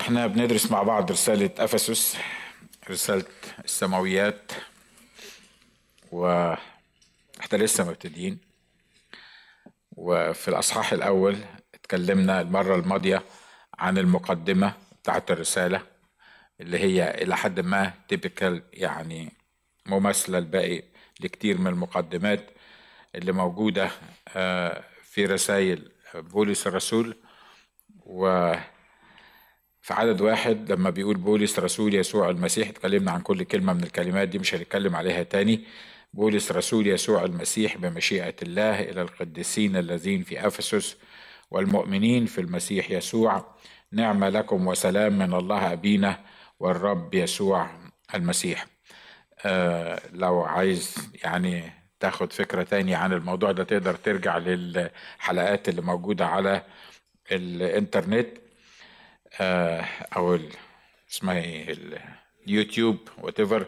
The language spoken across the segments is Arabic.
إحنا بندرس مع بعض رسالة أفسس رسالة السماويات و إحنا لسه مبتدئين. وفي الأصحاح الأول اتكلمنا المرة الماضية عن المقدمة بتاعت الرسالة اللي هي إلى حد ما تيبيكال يعني مماثلة الباقي لكتير من المقدمات اللي موجودة آه، في رسائل بولس الرسول و في عدد واحد لما بيقول بولس رسول يسوع المسيح اتكلمنا عن كل كلمة من الكلمات دي مش هنتكلم عليها تاني. بولس رسول يسوع المسيح بمشيئة الله إلى القديسين الذين في أفسس والمؤمنين في المسيح يسوع. نعمة لكم وسلام من الله أبينا والرب يسوع المسيح. آه لو عايز يعني تاخد فكرة تانية عن الموضوع ده تقدر ترجع للحلقات اللي موجودة على الإنترنت. أو ال- اسمها إيه اليوتيوب whatever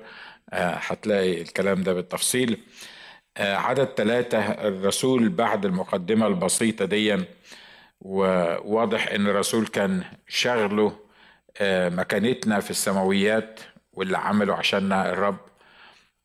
هتلاقي الكلام ده بالتفصيل. آه، عدد ثلاثة الرسول بعد المقدمة البسيطة دي. وواضح إن الرسول كان شغله آه، مكانتنا في السماويات واللي عمله عشاننا الرب.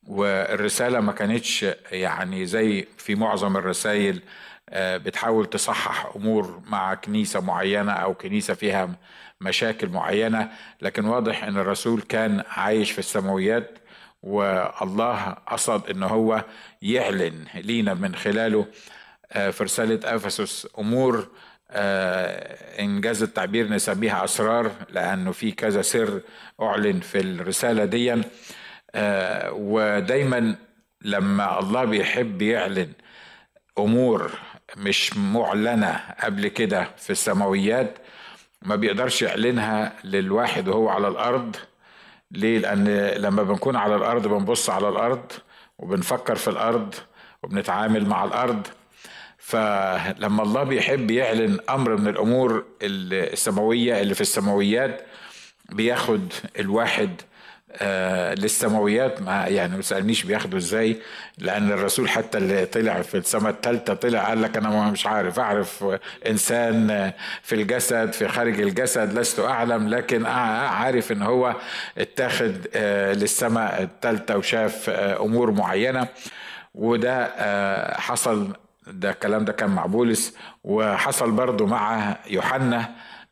والرسالة ما كانتش يعني زي في معظم الرسائل آه، بتحاول تصحح أمور مع كنيسة معينة أو كنيسة فيها مشاكل معينة لكن واضح أن الرسول كان عايش في السماويات والله قصد أنه هو يعلن لينا من خلاله آه، في رسالة أفسس أمور آه، إنجاز التعبير نسميها أسرار لأنه في كذا سر أعلن في الرسالة دي آه، ودايما لما الله بيحب يعلن أمور مش معلنة قبل كده في السماويات ما بيقدرش يعلنها للواحد وهو على الأرض. ليه؟ لأن لما بنكون على الأرض بنبص على الأرض وبنفكر في الأرض وبنتعامل مع الأرض. فلما الله بيحب يعلن أمر من الأمور السماوية اللي في السماويات بياخد الواحد آه للسماويات ما يعني ما تسالنيش بياخده إزاي لأن الرسول حتى اللي طلع في السماء الثالثه طلع قال لك أنا مش عارف أعرف إنسان في الجسد في خارج الجسد لست أعلم لكن عارف إن هو اتاخد آه للسماء الثالثه وشاف آه أمور معينة وده حصل ده الكلام ده كان مع بولس وحصل برضه مع يوحنا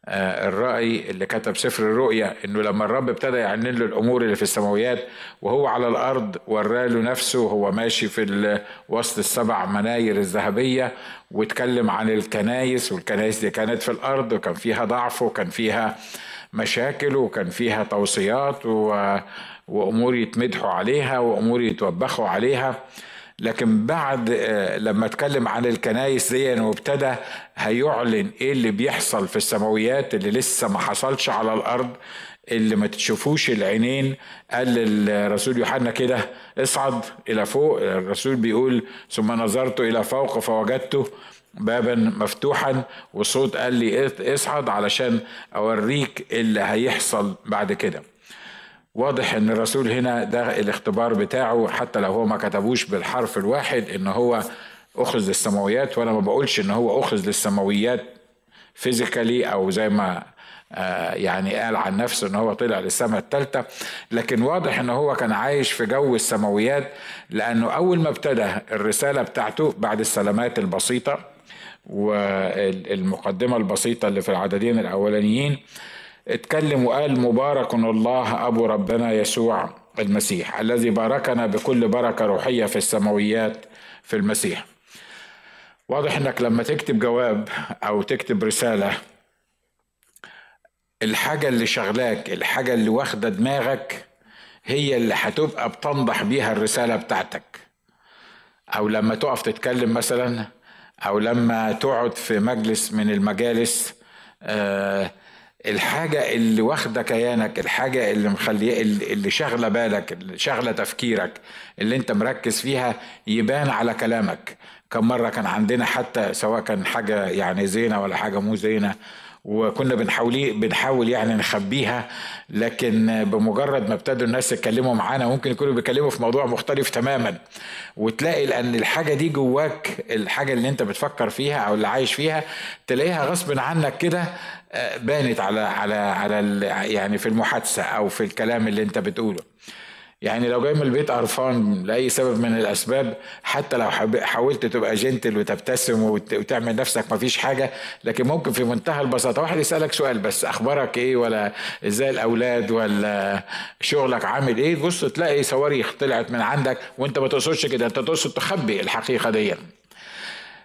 الرأي اللي كتب سفر الرؤيا إنه لما الرب ابتدى يعلن له الأمور اللي في السماويات وهو على الأرض وراله نفسه وهو ماشي في وسط السبع مناير الذهبية واتكلم عن الكنايس والكنايس دي كانت في الأرض وكان فيها ضعف وكان فيها مشاكل وكان فيها توصيات و... وأمور يتمدحوا عليها وأمور يتوبخوا عليها. لكن بعد آه، لما اتكلم عن الكنايس دي وابتدى هيعلن إيه اللي بيحصل في السماويات اللي لسه ما حصلش على الأرض اللي ما تشوفوش العينين قال للرسول يوحنا كده اصعد إلى فوق. الرسول بيقول ثم نظرت إلى فوق فوجدته بابا مفتوحا. وصوت قال لي اصعد علشان أوريك اللي هيحصل بعد كده. واضح إن الرسول هنا ده الاختبار بتاعه حتى لو هو ما كتبوش بالحرف الواحد إن هو أخذ للسماويات وأنا ما بقولش إن هو أخذ للسماويات فيزيكالي أو زي ما آه، يعني قال عن نفسه إن هو طلع للسماء الثالثه لكن واضح إن هو كان عايش في جو السماويات لأنه أول ما ابتدى الرسالة بتاعته بعد السلامات البسيطة والمقدمة البسيطة اللي في العددين الأولانيين اتكلم وقال مبارك الله أبو ربنا يسوع المسيح الذي باركنا بكل بركة روحية في السماويات في المسيح. واضح إنك لما تكتب جواب أو تكتب رسالة الحاجة اللي شغلاك الحاجة اللي واخدة دماغك هي اللي هتبقى بتنضح بيها الرسالة بتاعتك. أو لما تقف تتكلم مثلا أو لما تقعد في مجلس من المجالس آه الحاجة اللي واخدة كيانك الحاجة اللي مخليه اللي شاغلة بالك اللي شاغلة تفكيرك اللي انت مركز فيها يبان على كلامك. كم مرة كان عندنا حتى سواء كان حاجة يعني زينة ولا حاجة مو زينة وكنا بنحاول بنحاول يعني نخبيها لكن بمجرد ما ابتدوا الناس يتكلموا معانا ممكن يكونوا بيتكلموا في موضوع مختلف تماما. وتلاقي لأن الحاجة دي جواك الحاجة اللي أنت بتفكر فيها أو اللي عايش فيها تلاقيها غصب عنك كده آه، بانت على على على يعني في المحادثة أو في الكلام اللي أنت بتقوله. يعني لو جاي من البيت قرفان لأي سبب من الأسباب حتى لو حاولت تبقى جنتل وتبتسم وتعمل نفسك ما فيش حاجة لكن ممكن في منتهى البساطة واحد يسألك سؤال بس أخبارك إيه؟ ولا إزاي الأولاد؟ ولا شغلك عامل إيه؟ بص تلاقي صواريخ طلعت من عندك وأنت ما تقصدش كده أنت تقصد تخبي الحقيقة دي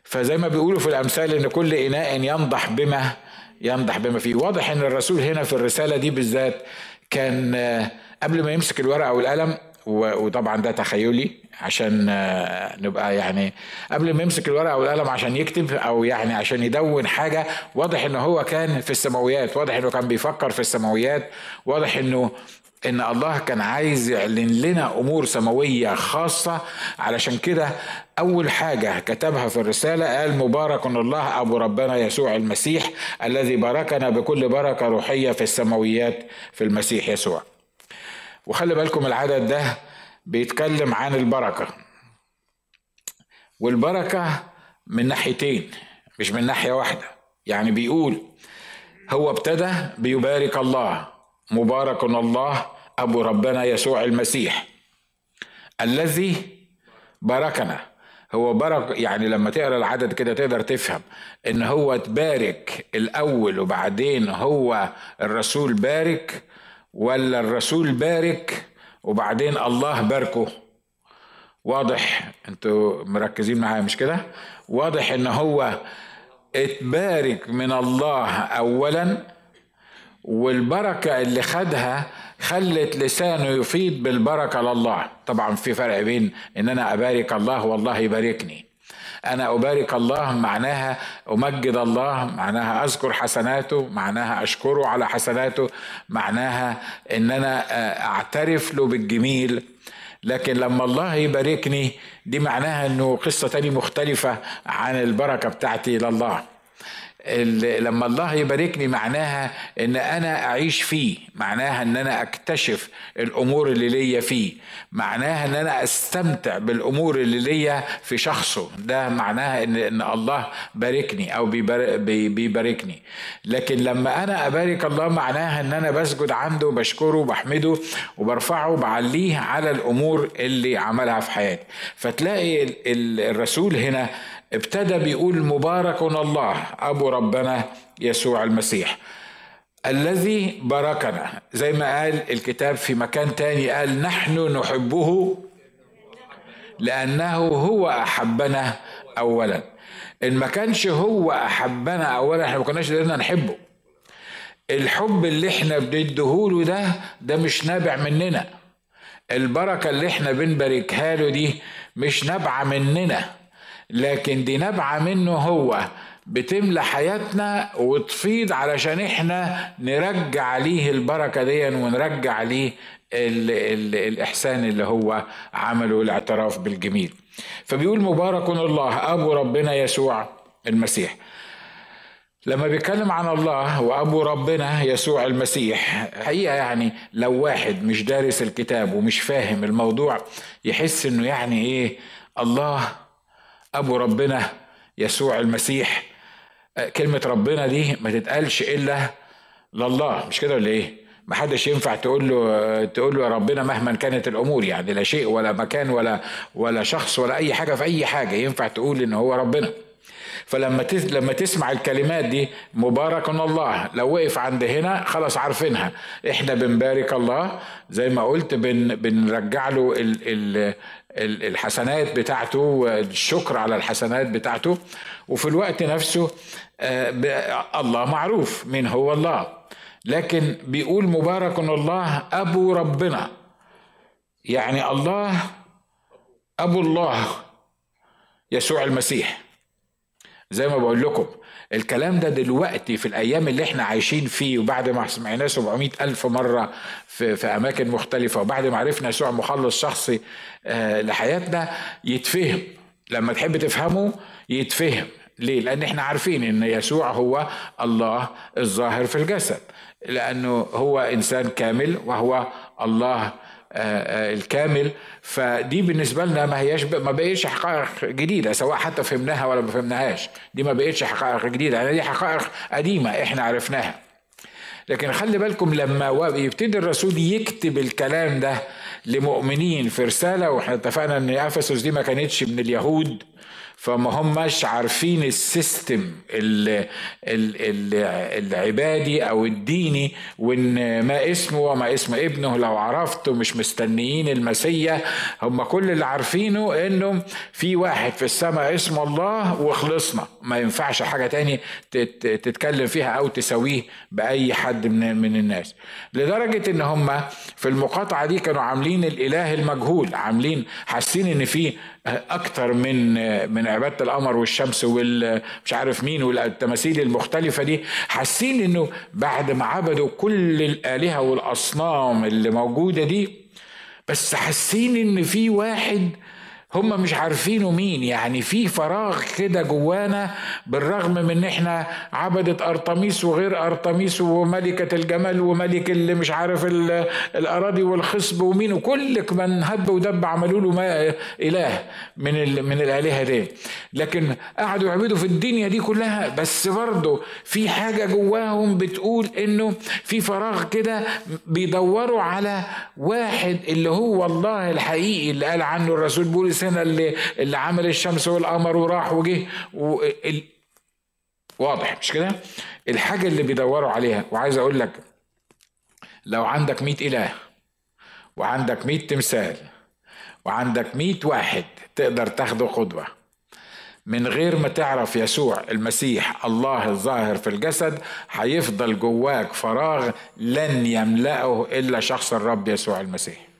فزي ما بيقولوا في الأمثال إن كل إناء ينضح بما ينضح بما فيه. واضح إن الرسول هنا في الرسالة دي بالذات كان قبل ما يمسك الورقة والقلم وطبعا ده تخيلي عشان آه، نبقى يعني قبل ما يمسك الورقة والقلم عشان يكتب أو يعني عشان يدون حاجة واضح إن هو كان في السماويات واضح إنه كان بيفكر في السماويات واضح إنه إن الله كان عايز يعلن لنا أمور سماوية خاصة. علشان كده أول حاجة كتبها في الرسالة قال مبارك الله أبو ربنا يسوع المسيح الذي باركنا بكل بركة روحية في السماويات في المسيح يسوع. وخلي بالكم العدد ده بيتكلم عن البركة. والبركة من ناحيتين مش من ناحية واحدة. يعني بيقول هو ابتدى بيبارك الله مبارك الله أبو ربنا يسوع المسيح. الذي باركنا هو برك يعني لما تقرأ العدد كده تقدر تفهم إن هو تبارك الأول وبعدين هو الرسول بارك ولا الرسول بارك وبعدين الله باركه. واضح أنتوا مركزين معايا مش كده؟ واضح ان هو اتبارك من الله اولا والبركة اللي خدها خلت لسانه يفيض بالبركة لله. طبعا في فرق بين إن أنا أبارك الله والله يباركني. أنا أبارك الله معناها أمجد الله معناها أذكر حسناته معناها أشكره على حسناته معناها إن أنا أعترف له بالجميل. لكن لما الله يباركني دي معناها إنه قصة تاني مختلفة عن البركة بتاعتي لله لما الله يباركني معناها إن أنا أعيش فيه معناها إن أنا أكتشف الأمور اللي ليا فيه معناها إن أنا أستمتع بالأمور اللي ليا في شخصه. ده معناها ان إن الله باركني أو بيباركني. لكن لما أنا أبارك الله معناها إن أنا بسجد عنده وبشكره وبحمده وبرفعه وبعليه على الأمور اللي عملها في حياتي. فتلاقي الرسول هنا ابتدى بيقول مبارك الله أبو ربنا يسوع المسيح. الذي باركنا زي ما قال الكتاب في مكان تاني قال نحن نحبه لأنه هو أحبنا اولا. إن ما كانش هو أحبنا اولا إحنا ما كناش قدرنا نحبه. الحب اللي إحنا بنديهوله ده ده مش نابع مننا. البركة اللي إحنا بنباركها له دي مش نابعة مننا. لكن دي نابعة منه هو بتملى حياتنا وتفيض علشان إحنا نرجع ليه البركة دي ونرجع ليه ال ال الإحسان اللي هو عمله الاعتراف بالجميل. فبيقول مبارك الله أبو ربنا يسوع المسيح. لما بيتكلم عن الله وأبو ربنا يسوع المسيح حقيقة يعني لو واحد مش دارس الكتاب ومش فاهم الموضوع يحس إنه يعني إيه الله أبو ربنا يسوع المسيح. آه، كلمة ربنا دي ما تتقالش إلا لله. مش كده ولا إيه؟ ما حدش ينفع تقول له تقول له يا ربنا مهما كانت الأمور يعني لا شيء ولا مكان ولا ولا شخص ولا أي حاجة في أي حاجة ينفع تقول إن هو ربنا. فلما لما تسمع الكلمات دي مبارك الله لو وقف عند هنا خلاص عارفينها. إحنا بنبارك الله زي ما قلت بن بنرجع له ال ال الحسنات بتاعته والشكر على الحسنات بتاعته. وفي الوقت نفسه آه، الله معروف من هو الله. لكن بيقول مبارك الله أبو ربنا. يعني الله أبو الله يسوع المسيح. زي ما بقول لكم الكلام ده دلوقتي في الأيام اللي إحنا عايشين فيه وبعد ما سمعناه 700 ألف مرة في, في أماكن مختلفة وبعد ما عرفنا يسوع مخلص شخصي آه لحياتنا يتفهم. لما تحب تفهمه يتفهم. ليه؟ لأن إحنا عارفين إن يسوع هو الله الظاهر في الجسد. لأنه هو إنسان كامل وهو الله الكامل. فدي بالنسبة لنا ما هياش ما بقتش حقائق جديدة سواء حتى فهمناها ولا ما فهمناهاش. دي ما بقتش حقائق جديدة يعني دي حقائق قديمة إحنا عرفناها. لكن خلي بالكم لما يبتدي الرسول يكتب الكلام ده لمؤمنين في رسالة وإحنا اتفقنا إن إفسس دي ما كانتش من اليهود فما هماش عارفين ال system العبادي أو الديني وإن ما اسمه وما اسم ابنه لو عرفته مش مستنيين المسيا هم كل اللي عارفينه انه في واحد في السماء اسمه الله وخلصنا. ما ينفعش حاجة تاني تتكلم فيها أو تسويه بأي حد من من الناس. لدرجة إن هم في المقاطعة دي كانوا عاملين الإله المجهول عاملين حاسين إن في أكتر من من عبادة القمر والشمس والمش عارف مين والتماثيل المختلفة دي حاسين إنه بعد ما عبدوا كل الآلهة والأصنام اللي موجودة دي بس حاسين إن في واحد هم مش عارفينه مين. يعني في فراغ كده جوانا بالرغم من إن إحنا عبدة أرطميس وغير أرطميس وملكة الجمال وملك اللي مش عارف الأراضي والخصب ومين وكل من هب ودب عملوا له ما إله من من الآلهة دي. لكن قعدوا يعبدوا في الدنيا دي كلها. بس برضه في حاجة جواهم بتقول إنه في فراغ كده بيدوروا على واحد اللي هو الله الحقيقي اللي قال عنه الرسول بولس السنة اللي اللي عمل الشمس والقمر وراح وجه و... ال... واضح مش كده؟ الحاجة اللي بيدوروا عليها وعايز أقول لك لو عندك مئة إله وعندك مئة تمثال وعندك مئة واحد تقدر تاخده قدوة. من غير ما تعرف يسوع المسيح الله الظاهر في الجسد هيفضل جواك فراغ لن يملأه إلا شخص الرب يسوع المسيح.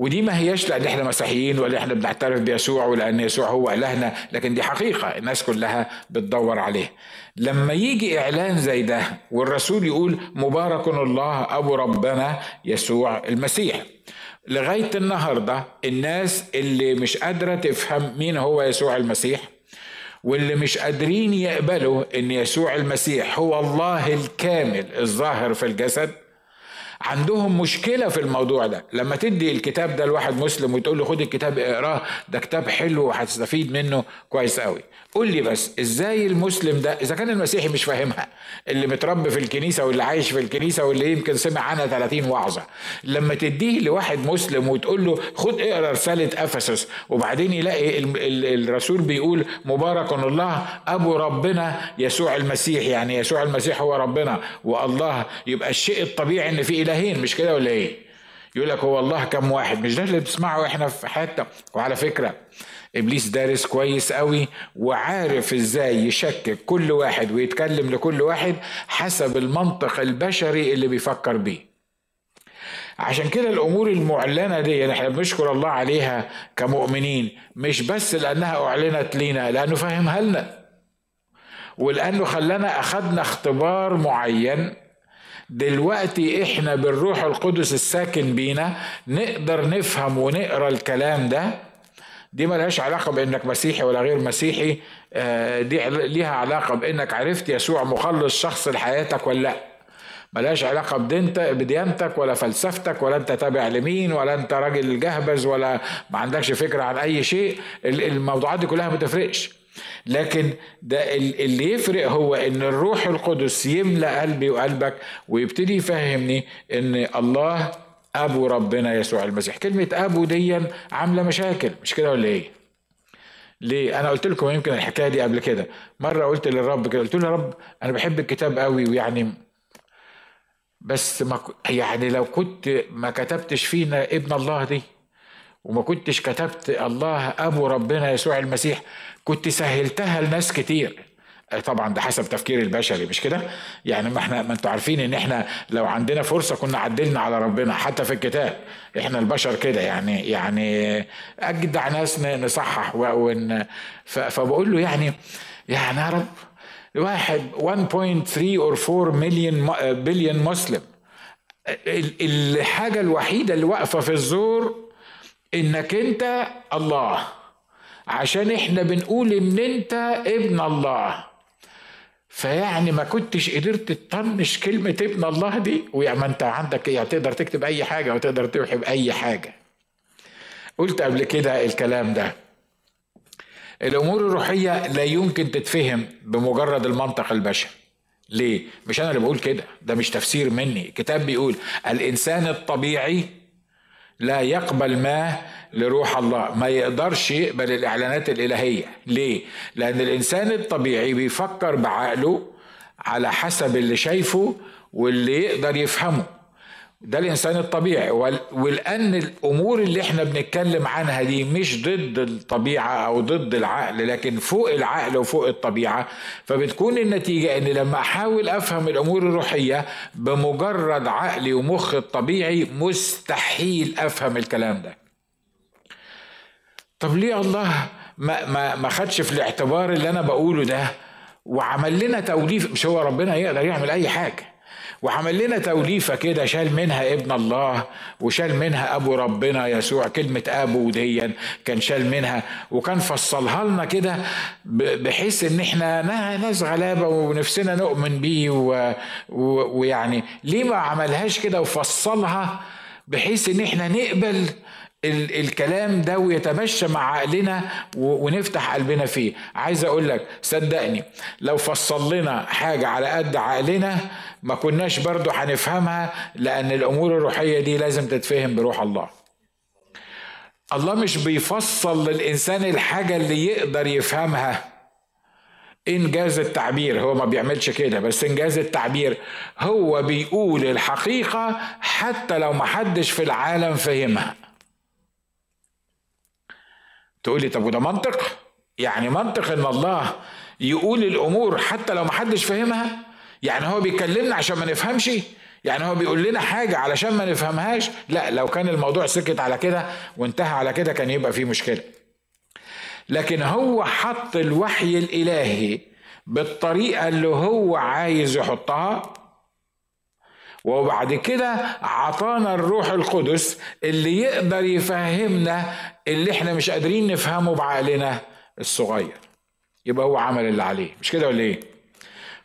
ودي ما هياش لأن إحنا مسيحيين ولا إحنا بنعترف بيسوع ولأن يسوع هو إلهنا لكن دي حقيقة الناس كلها بتدور عليه. لما يجي إعلان زي ده والرسول يقول مبارك الله أبو ربنا يسوع المسيح لغاية النهارده الناس اللي مش قادرة تفهم مين هو يسوع المسيح واللي مش قادرين يقبلوا إن يسوع المسيح هو الله الكامل الظاهر في الجسد عندهم مشكلة في الموضوع ده. لما تدي الكتاب ده لواحد مسلم وتقول له خد الكتاب اقراه ده كتاب حلو وهتستفيد منه كويس قوي. قول لي بس إزاي المسلم ده إذا كان المسيحي مش فاهمها اللي متربي في الكنيسة واللي عايش في الكنيسة واللي يمكن سمع عنها 30 وعظة لما تديه لواحد مسلم وتقول له خد اقرأ رسالة أفسس وبعدين يلاقي الرسول بيقول مبارك الله أبو ربنا يسوع المسيح يعني يسوع المسيح هو ربنا والله يبقى الشيء الطبيعي إن في إلهين مش كده ولا إيه؟ يقول لك هو الله كم واحد؟ مش ده اللي بنسمعه إحنا في حياتنا؟ وعلى فكرة إبليس دارس كويس قوي وعارف إزاي يشكك كل واحد ويتكلم لكل واحد حسب المنطق البشري اللي بيفكر بيه. عشان كده الأمور المعلنة دي إحنا بنشكر الله عليها كمؤمنين مش بس لأنها أعلنت لينا لأنه فهمها لنا. ولأنه خلانا اخذنا اختبار معين. دلوقتي إحنا بالروح القدس الساكن بينا نقدر نفهم ونقرأ الكلام ده. دي ملهاش علاقة بإنك مسيحي ولا غير مسيحي. آه، دي ليها علاقة بإنك عرفت يسوع مخلص شخص لحياتك ولا لأ. ملهاش علاقة بدينتك ولا فلسفتك ولا أنت تابع لمين ولا أنت راجل جهبذ ولا ما عندكش فكرة عن أي شيء. الموضوعات دي كلها ما لكن ده اللي يفرق هو إن الروح القدس يملأ قلبي وقلبك ويبتدي يفهمني إن الله أبو ربنا يسوع المسيح. كلمة أبو دي عاملة مشاكل مش كده ولا إيه؟ ليه؟ أنا قلت لكم يمكن الحكاية دي قبل كده. مرة قلت للرب كده قلت له يا رب أنا بحب الكتاب قوي ويعني بس ما يعني لو كنت ما كتبتش فينا ابن الله دي وما كنتش كتبت الله أبو ربنا يسوع المسيح كنت سهلتها لناس كتير. طبعا ده حسب تفكير البشري مش كده؟ يعني ما إحنا ما أنتوا عارفين ان إحنا لو عندنا فرصة كنا عدلنا على ربنا حتى في الكتاب. إحنا البشر كده يعني يعني أجدع ناس نصحح ون فبقول له يعني يعني يا رب واحد 1.3 اور 4 مليون بليون مسلم. الحاجة الوحيدة اللي واقفة في الزور إنك أنت الله. عشان إحنا بنقول إن أنت ابن الله. فيعني ما كنتش قدرت تطنش كلمة ابن الله دي ويعني ما انت عندك إيه تقدر تكتب أي حاجة وتقدر توحي بأي حاجة. قلت قبل كده الكلام ده. الأمور الروحية لا يمكن تتفهم بمجرد المنطق البشري. ليه؟ مش أنا اللي بقول كده ده مش تفسير مني. الكتاب بيقول الإنسان الطبيعي لا يقبل ما لروح الله ما يقدرش يقبل الإعلانات الإلهية. ليه؟ لأن الإنسان الطبيعي بيفكر بعقله على حسب اللي شايفه واللي يقدر يفهمه. ده الإنسان الطبيعي. ولان الأمور اللي إحنا بنتكلم عنها دي مش ضد الطبيعة أو ضد العقل لكن فوق العقل وفوق الطبيعة. فبتكون النتيجة إن لما أحاول أفهم الأمور الروحية بمجرد عقلي ومخ الطبيعي مستحيل أفهم الكلام ده. طب ليه الله ما ما ما خدش في الاعتبار اللي أنا بقوله ده وعمل لنا توليف مش هو ربنا يقدر يعمل أي حاجة. وعمل لنا توليفة كده شال منها ابن الله وشال منها أبو ربنا يسوع كلمة أبو ديا كان شال منها وكان فصلها لنا كده بحيث إن إحنا ناس غلابة ونفسنا نؤمن بيه ويعني ليه ما عملهاش كده وفصلها بحيث إن إحنا نقبل الكلام ده ويتمشى مع عقلنا ونفتح قلبنا فيه. عايز أقول لك صدقني لو فصل لنا حاجة على قد عقلنا ما كناش برضو هنفهمها لأن الأمور الروحية دي لازم تتفهم بروح الله. الله مش بيفصل للإنسان الحاجة اللي يقدر يفهمها. إنجاز التعبير هو ما بيعملش كده بس إنجاز التعبير. هو بيقول الحقيقة حتى لو محدش في العالم فهمها. تقول لي طب وده منطق؟ يعني منطق إن الله يقول الأمور حتى لو محدش فاهمها؟ يعني هو بيكلمنا عشان ما نفهمش؟ يعني هو بيقول لنا حاجة علشان ما نفهمهاش؟ لا لو كان الموضوع سكت على كده وانتهى على كده كان يبقى فيه مشكلة. لكن هو حط الوحي الإلهي بالطريقة اللي هو عايز يحطها وبعد كده عطانا الروح القدس اللي يقدر يفهمنا اللي إحنا مش قادرين نفهمه بعقلنا الصغير. يبقى هو عمل اللي عليه. مش كده ولا إيه؟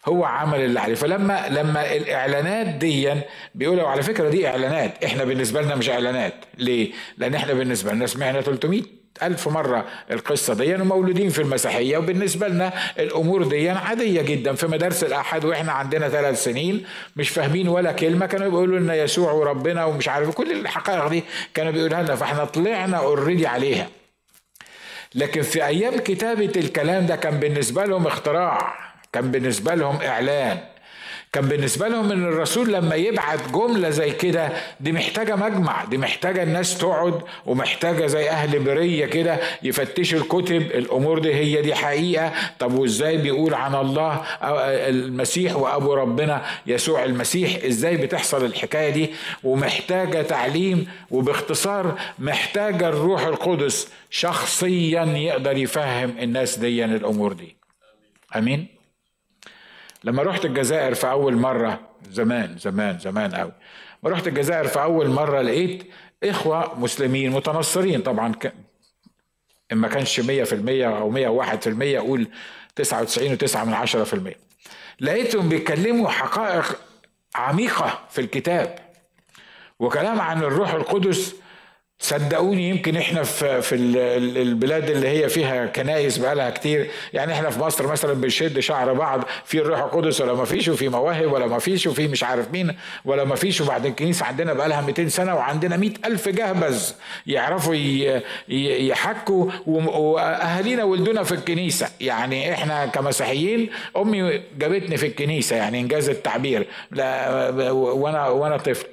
هو عمل اللي عليه. فلما لما الإعلانات دي بيقولوا على فكرة دي إعلانات. إحنا بالنسبة لنا مش إعلانات. ليه؟ لأن إحنا بالنسبة لنا سمعنا 300 ألف مرة القصة دي ومولودين في المسيحية وبالنسبة لنا الأمور دي عادية جدا في مدارس الأحد وإحنا عندنا ثلاث سنين مش فاهمين ولا كلمة. كانوا بيقولوا لنا يسوع وربنا ومش عارف كل الحقائق دي كانوا بيقولها لنا فإحنا طلعنا اوريدي عليها. لكن في أيام كتابة الكلام ده كان بالنسبة لهم اختراع كان بالنسبة لهم إعلان. كان بالنسبة لهم إن الرسول لما يبعت جملة زي كده دي محتاجة مجمع دي محتاجة الناس تقعد ومحتاجة زي أهل برية كده يفتشوا الكتب الأمور دي هي دي حقيقة. طب وإزاي بيقول عن الله المسيح وأبو ربنا يسوع المسيح؟ إزاي بتحصل الحكاية دي؟ ومحتاجة تعليم وباختصار محتاجة الروح القدس شخصيا يقدر يفهم الناس دي الأمور دي. آمين؟ لما رحت الجزائر في أول مرة زمان زمان زمان قوي. ما رحت الجزائر في أول مرة لقيت إخوة مسلمين متنصرين. طبعا ك... إن ما كانش 100% أو 101% أقول 99.9 من 10% لقيتهم بيتكلموا حقائق عميقة في الكتاب وكلام عن الروح القدس صدقوني يمكن إحنا في في البلاد اللي هي فيها كنايس بقالها كتير. يعني إحنا في مصر مثلا بنشد شعر بعض في الروح القدس ولا ما فيش وفي مواهب ولا ما فيش وفي مش عارف مين ولا ما فيش. وبعدين الكنيسة عندنا بقالها 200 سنة وعندنا 100 ألف جهبذ يعرفوا يحكوا وأهالينا ولدونا في الكنيسة. يعني إحنا كمسيحيين أمي جابتني في الكنيسة يعني إنجاز التعبير. وأنا وأنا طفل.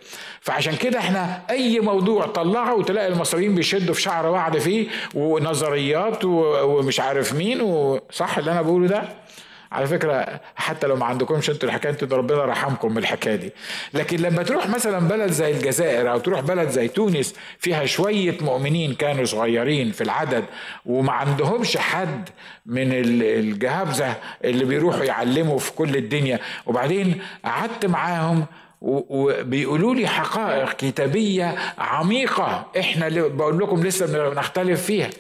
فعشان كده إحنا اي موضوع طلعه وتلاقي المصريين بيشدوا في شعر بعض فيه ونظريات ومش عارف مين وصح اللي أنا بقوله ده؟ على فكرة حتى لو ما عندكمش أنتوا الحكاية أنتوا ربنا رحمكم من الحكاية دي. لكن لما تروح مثلا بلد زي الجزائر أو تروح بلد زي تونس فيها شوية مؤمنين كانوا صغيرين في العدد وما عندهمش حد من الجهابزة اللي بيروحوا يعلموا في كل الدنيا. وبعدين قعدت معاهم وبيقولوا لي حقائق كتابية عميقة. إحنا بقول لكم لسه بنختلف فيها.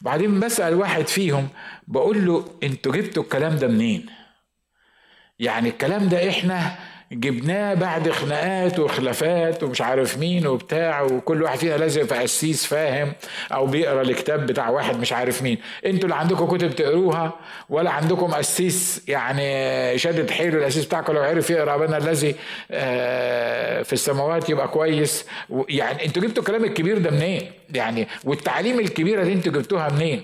بعدين بسأل واحد فيهم بقول له أنتوا جبتوا الكلام ده منين؟ يعني الكلام ده إحنا جبناه بعد خناقات وخلافات ومش عارف مين وبتاع وكل واحد فينا لازم يبقى قسيس فاهم أو بيقرأ الكتاب بتاع واحد مش عارف مين. أنتوا اللي عندكم كتب تقروها ولا عندكم قسيس يعني شدد حيله القسيس بتاعكم؟ لو عرف يقرأ ابانا الذي آه، في السماوات يبقى كويس. يعني أنتوا جبتوا الكلام الكبير ده منين؟ يعني والتعليم الكبيرة دي أنتوا جبتوها منين؟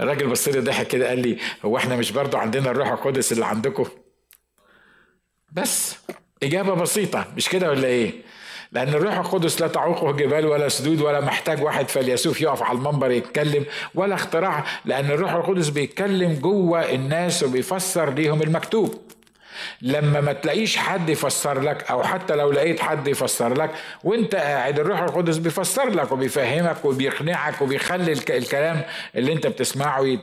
الراجل بص لي ضحك كده قال لي هو إحنا مش برضو عندنا الروح القدس اللي عندكم؟ بس إجابة بسيطة مش كده ولا إيه؟ لأن الروح القدس لا تعوقه جبال ولا سدود ولا محتاج واحد فيلسوف يقف على المنبر يتكلم ولا اختراع لأن الروح القدس بيتكلم جوه الناس وبيفسر ليهم المكتوب لما ما تلاقيش حد يفسر لك أو حتى لو لقيت حد يفسر لك وأنت قاعد الروح القدس بيفسر لك وبيفهمك وبيقنعك وبيخلي الكلام اللي أنت بتسمعه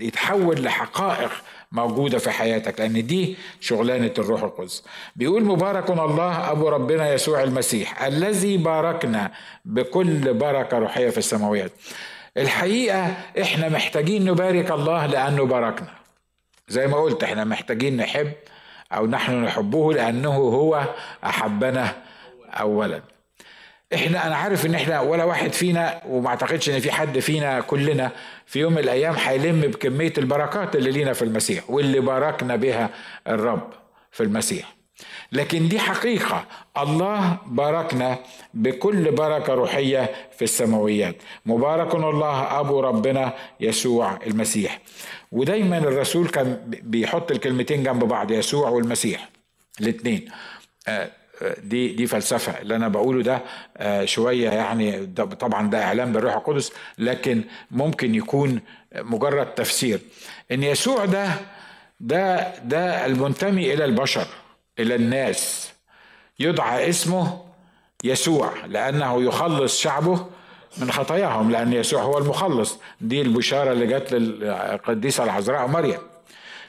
يتحول لحقائق موجودة في حياتك لأن دي شغلانة الروح القدس. بيقول مبارك الله أبو ربنا يسوع المسيح الذي باركنا بكل بركة روحية في السماويات الحقيقة إحنا محتاجين نبارك الله لأنه باركنا. زي ما قلت إحنا محتاجين نحب أو نحن نحبه لأنه هو أحبنا أولا. إحنا أنا عارف إن إحنا ولا واحد فينا وما أعتقدش إن في حد فينا كلنا في يوم من الأيام هيلم بكمية البركات اللي لينا في المسيح واللي باركنا بها الرب في المسيح. لكن دي حقيقة. الله باركنا بكل بركة روحية في السماويات. مبارك الله أبو ربنا يسوع المسيح. ودايما الرسول كان بيحط الكلمتين جنب بعض يسوع والمسيح. الاثنين. آه، دي دي فلسفة. اللي أنا بقوله ده آه، شوية يعني ده طبعا ده إعلام بالروح القدس لكن ممكن يكون مجرد تفسير. إن يسوع ده ده ده المنتمي إلى البشر إلى الناس. يدعى اسمه يسوع لأنه يخلص شعبه من خطاياهم لأن يسوع هو المخلص. دي البشارة اللي جت للقديسة العذراء مريم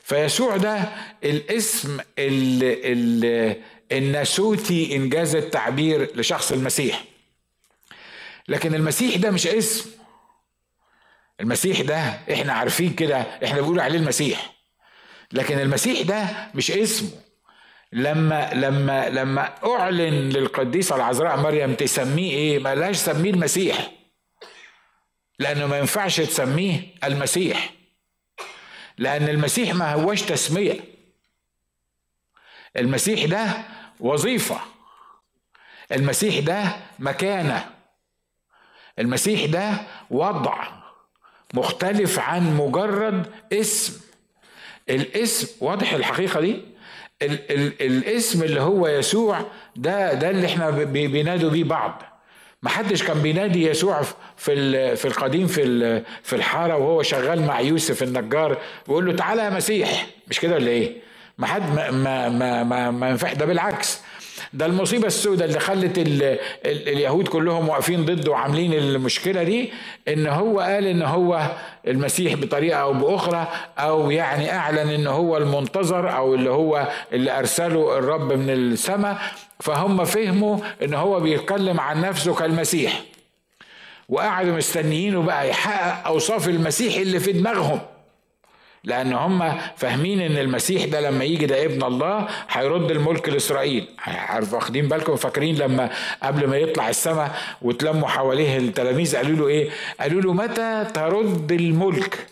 فيسوع ده الاسم اللي, اللي الناسوتي إنجاز التعبير لشخص المسيح. لكن المسيح ده مش اسم. المسيح ده إحنا عارفين كده إحنا بنقول عليه المسيح. لكن المسيح ده مش اسمه. لما لما لما أعلن للقديسة العذراء مريم تسميه إيه؟ ما لهاش سميه المسيح. لأنه ما ينفعش تسميه المسيح. لأن المسيح ما هوش تسمية. المسيح ده وظيفة. المسيح ده مكانة. المسيح ده وضع مختلف عن مجرد اسم. الاسم واضح الحقيقة دي؟ ال ال الاسم اللي هو يسوع ده ده اللي إحنا بينادوا بيه بعض. ما حدش كان بينادي يسوع في في القديم في في الحارة وهو شغال مع يوسف النجار ويقول له تعالى يا مسيح. مش كده ولا إيه؟ ما حد ما ما ما ما, ما ينفع. ده بالعكس. ده المصيبة السوداء اللي خلت ال ال اليهود كلهم واقفين ضده وعاملين المشكلة دي إن هو قال إن هو المسيح بطريقة أو بأخرى أو يعني أعلن إن هو المنتظر أو اللي هو اللي أرسله الرب من السماء. فهم فهموا إن هو بيتكلم عن نفسه كالمسيح. وقعدوا مستنيينه بقى يحقق أوصاف المسيح اللي في دماغهم. لأن هم فاهمين إن المسيح ده لما يجي ده ابن الله هيرد الملك لإسرائيل. عارف واخدين بالكم فاكرين لما قبل ما يطلع السماء وتلموا حواليه التلاميذ قالوا له إيه؟ قالوا له متى ترد الملك؟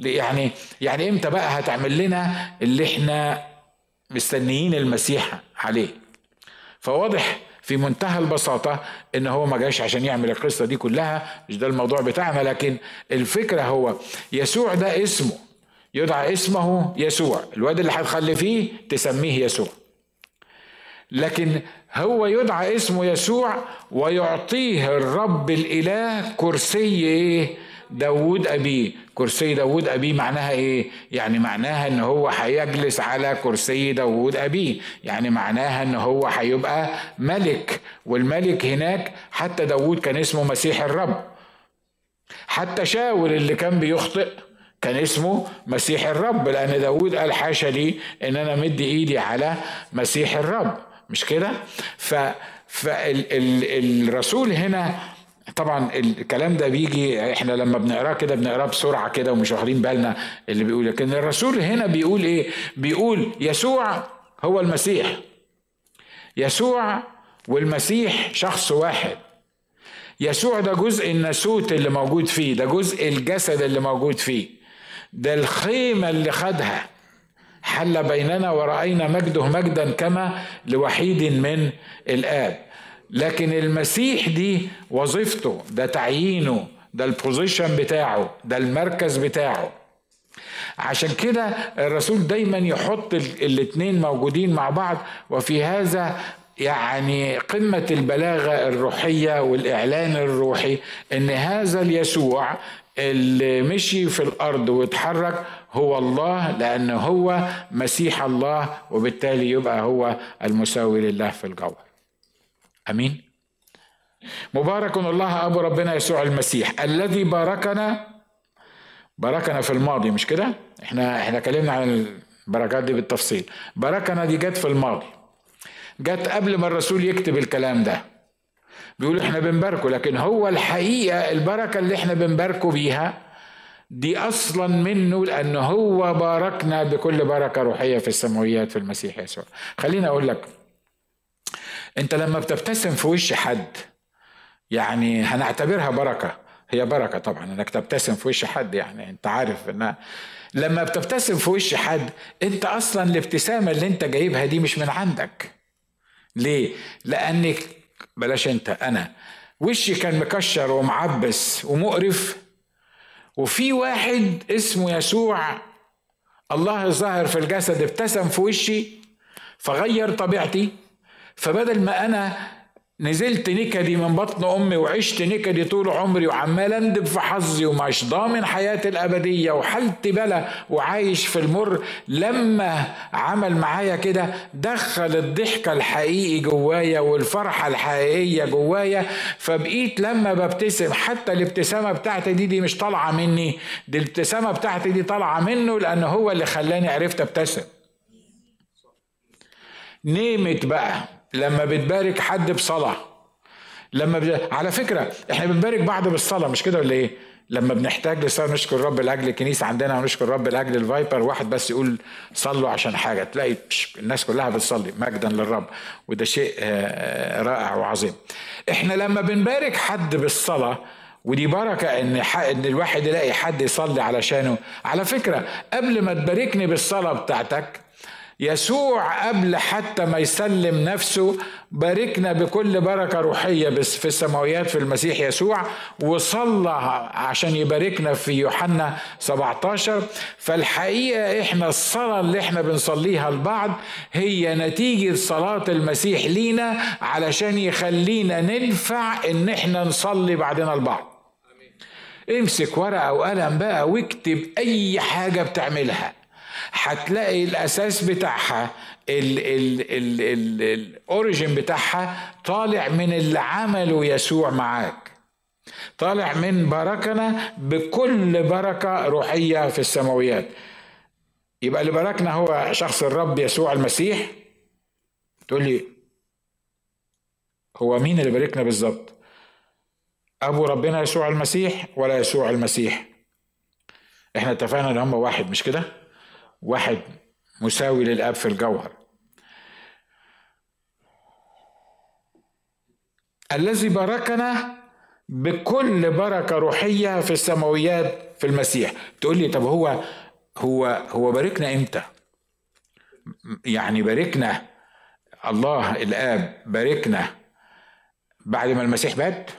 يعني يعني إمتى بقى هتعمل لنا اللي إحنا مستنيين المسيح عليه؟ فواضح في منتهى البساطة إن هو ما جاش عشان يعمل القصة دي كلها مش ده الموضوع بتاعنا لكن الفكرة هو يسوع ده اسمه. يدعى اسمه يسوع. الواد اللي هتخلفيه تسميه يسوع. لكن هو يدعى اسمه يسوع ويعطيه الرب الإله كرسي إيه؟ داود أبيه. كرسي داود أبيه معناها إيه؟ يعني معناها إن هو هيجلس على كرسي داود أبيه. يعني معناها إن هو هيبقى ملك. والملك هناك حتى داود كان اسمه مسيح الرب. حتى شاول اللي كان بيخطئ كان اسمه مسيح الرب لأن داود قال حاشا لي إن أنا مدي إيدي على مسيح الرب. مش كده؟ ف فالرسول هنا طبعا الكلام ده بيجي إحنا لما بنقراه كده بنقراه بسرعة كده ومش واخدين بالنا اللي بيقول. لكن الرسول هنا بيقول إيه؟ بيقول يسوع هو المسيح. يسوع والمسيح شخص واحد. يسوع ده جزء الناسوت اللي موجود فيه ده جزء الجسد اللي موجود فيه. ده الخيمة اللي خدها. حل بيننا ورأينا مجده مجدا كما لوحيد من الآب. لكن المسيح دي وظيفته ده تعيينه ده البوزيشن بتاعه ده المركز بتاعه. عشان كده الرسول دايما يحط الاتنين موجودين مع بعض. وفي هذا يعني قمة البلاغة الروحية والإعلان الروحي إن هذا اليسوع اللي مشي في الأرض واتحرك هو الله لأن هو مسيح الله وبالتالي يبقى هو المساوي لله في الجوهر أمين. مبارك الله أبو ربنا يسوع المسيح الذي باركنا باركنا في الماضي مش كده؟ إحنا إحنا اتكلمنا عن البركات دي بالتفصيل. باركنا دي جت في الماضي. جت قبل ما الرسول يكتب الكلام ده. بيقول إحنا بنباركه لكن هو الحقيقة البركة اللي إحنا بنباركه بيها دي أصلا منه لأن هو باركنا بكل بركة روحية في السماويات في المسيح يسوع. خليني أقول لك أنت لما بتبتسم في وش حد يعني هنعتبرها بركة هي بركة طبعا إنك تبتسم في وش حد يعني أنت عارف انها لما بتبتسم في وش حد أنت أصلا الابتسامة اللي أنت جايبها دي مش من عندك. ليه؟ لأنك بلاش انت أنا. وشي كان مكشر ومعبس ومقرف. وفي واحد اسمه يسوع الله الظاهر في الجسد ابتسم في وشي فغير طبيعتي. فبدل ما أنا نزلت نكدي من بطن أمي وعشت نكدي طول عمري وعمال أندب في حظي ومش ضامن حياتي الأبدية وحالتي بلا وعايش في المر. لما عمل معايا كده دخل الضحكة الحقيقي جوايا والفرحة الحقيقية جوايا. فبقيت لما ببتسم حتى الابتسامة بتاعتي دي دي مش طالعة مني. دي الابتسامة بتاعتي دي طالعة منه لأن هو اللي خلاني عرفت أبتسم. نيمت بقى. لما بتبارك حد بصلاة لما ب... على فكرة إحنا بنبارك بعض بالصلاة مش كده ولا إيه؟ لما بنحتاج لصلاة نشكر رب لأجل الكنيسة عندنا ونشكر رب لأجل الفايبر واحد بس يقول صلوا عشان حاجة تلاقي الناس كلها بتصلي مجدا للرب وده شيء رائع وعظيم. إحنا لما بنبارك حد بالصلاة ودي بركة إن إن الواحد يلاقي حد يصلي علشانه، على فكرة قبل ما تباركني بالصلاة بتاعتك يسوع قبل حتى ما يسلم نفسه باركنا بكل بركة روحية بس في السماويات في المسيح يسوع وصلى عشان يباركنا في يوحنا 17 فالحقيقة إحنا الصلاة اللي إحنا بنصليها لبعض هي نتيجة صلاة المسيح لينا علشان يخلينا ننفع إن إحنا نصلي بعدنا البعض امسك ورقة وقلم بقى واكتب أي حاجة بتعملها. هتلاقي الأساس بتاعها الاوريجين بتاعها طالع من اللي عمله يسوع معاك. طالع من بركنا بكل بركة روحية في السماويات. يبقى اللي باركنا هو شخص الرب يسوع المسيح. تقول لي هو مين اللي باركنا بالظبط؟ أبو ربنا يسوع المسيح ولا يسوع المسيح؟ إحنا اتفقنا إن هم واحد مش كده؟ واحد مساوي للآب في الجوهر. الذي باركنا بكل بركة روحية في السماويات في المسيح. تقول لي طب هو هو هو باركنا إمتى؟ يعني باركنا الله الآب باركنا بعد ما المسيح مات؟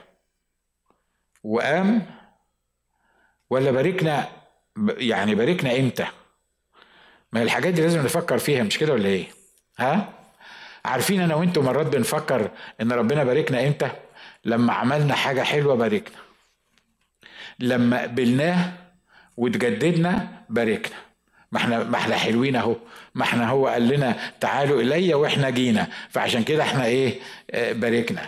وقام؟ ولا باركنا يعني باركنا إمتى؟ ما الحاجات دي لازم نفكر فيها مش كده ولا إيه؟ ها؟ عارفين أنا وأنتم مرات بنفكر ان ربنا باركنا إمتى؟ لما عملنا حاجة حلوة باركنا. لما قبلناه وتجددنا باركنا. ما إحنا ما إحنا حلوين اهو. ما إحنا هو قال لنا تعالوا إلي وإحنا جينا. فعشان كده إحنا إيه؟ آه باركنا.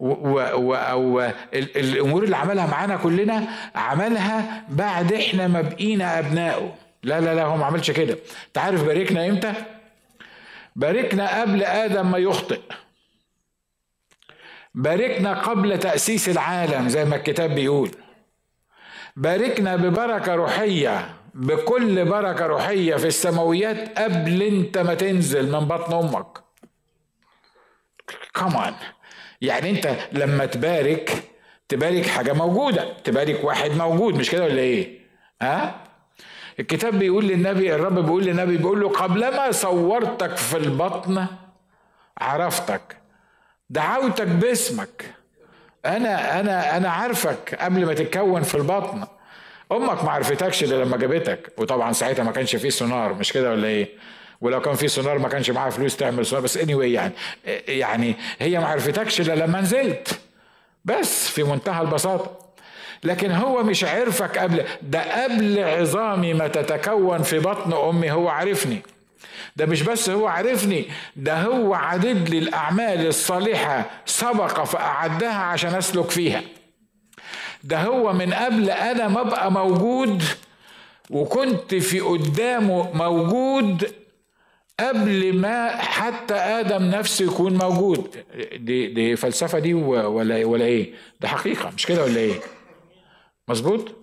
و الأمور اللي عملها معانا كلنا عملها بعد إحنا ما بقينا ابنائه لا لا لا هو ما عملش كده. انت عارف باركنا إمتى؟ باركنا قبل آدم ما يخطئ. باركنا قبل تأسيس العالم زي ما الكتاب بيقول. باركنا ببركة روحية بكل بركة روحية في السماويات قبل انت ما تنزل من بطن أمك. كمان يعني انت لما تبارك تبارك حاجة موجودة. تبارك واحد موجود مش كده ولا إيه؟ ها؟ الكتاب بيقول للنبي الرب بيقول للنبي بيقول له قبلما صورتك في البطن عرفتك دعوتك باسمك أنا أنا أنا عارفك قبل ما تتكون في البطن. أمك ما عرفتكش إلا لما جابتك وطبعا ساعتها ما كانش فيه سونار مش كده ولا إيه؟ ولو كان في سونار ما كانش معاها فلوس تعمل سونار. بس اني anyway يعني يعني هي ما عرفتكش إلا لما نزلت. بس في منتهى البساطة. لكن هو مش عرفك قبل. ده قبل عظامي ما تتكون في بطن أمي هو عرفني. ده مش بس هو عرفني ده هو عدد لي الأعمال الصالحة سبق فأعدها عشان أسلك فيها. ده هو من قبل أنا ما أبقى موجود وكنت في قدامه موجود قبل ما حتى آدم نفسه يكون موجود. دي دي فلسفة دي ولا ولا إيه؟ ده حقيقة مش كده ولا إيه؟ مظبوط؟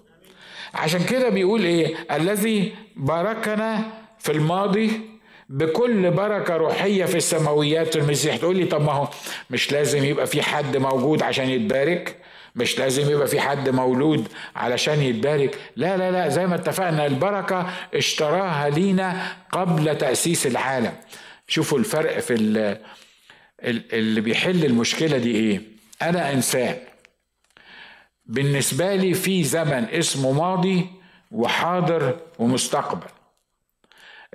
عشان كده بيقول إيه؟ الذي باركنا في الماضي بكل بركة روحية في السماويات المسيح. تقول لي طب ما هو مش لازم يبقى في حد موجود عشان يتبارك؟ مش لازم يبقى في حد مولود علشان يتبارك؟ لا لا لا زي ما اتفقنا البركة اشتراها لينا قبل تأسيس العالم. شوفوا الفرق في اللي بيحل المشكلة دي إيه؟ أنا إنسان. بالنسبة لي في زمن اسمه ماضي وحاضر ومستقبل.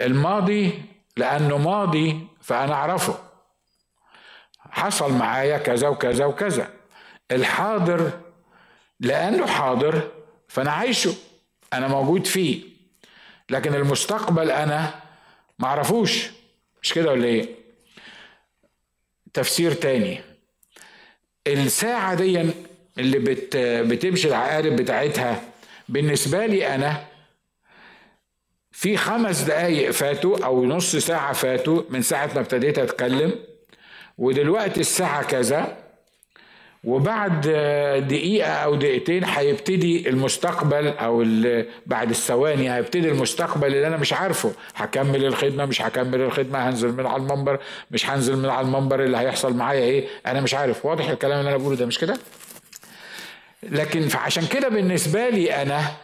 الماضي لأنه ماضي فأنا أعرفه. حصل معايا كذا وكذا وكذا. الحاضر لأنه حاضر فأنا عايشه. أنا موجود فيه. لكن المستقبل أنا معرفوش مش كده ولا إيه؟ تفسير تاني. الساعة دي اللي بت بتمشي العقارب بتاعتها. بالنسبة لي أنا في خمس دقايق فاتوا أو نص ساعة فاتوا من ساعة ما ابتديت أتكلم ودلوقتي الساعة كذا وبعد دقيقة أو دقيقتين هيبتدي المستقبل أو بعد الثواني هيبتدي المستقبل اللي أنا مش عارفه. هكمل الخدمة مش هكمل الخدمة هنزل من على المنبر مش هنزل من على المنبر اللي هيحصل معايا إيه أنا مش عارف. واضح الكلام اللي أنا بقوله ده مش كده؟ لكن فعشان كده بالنسبة لي أنا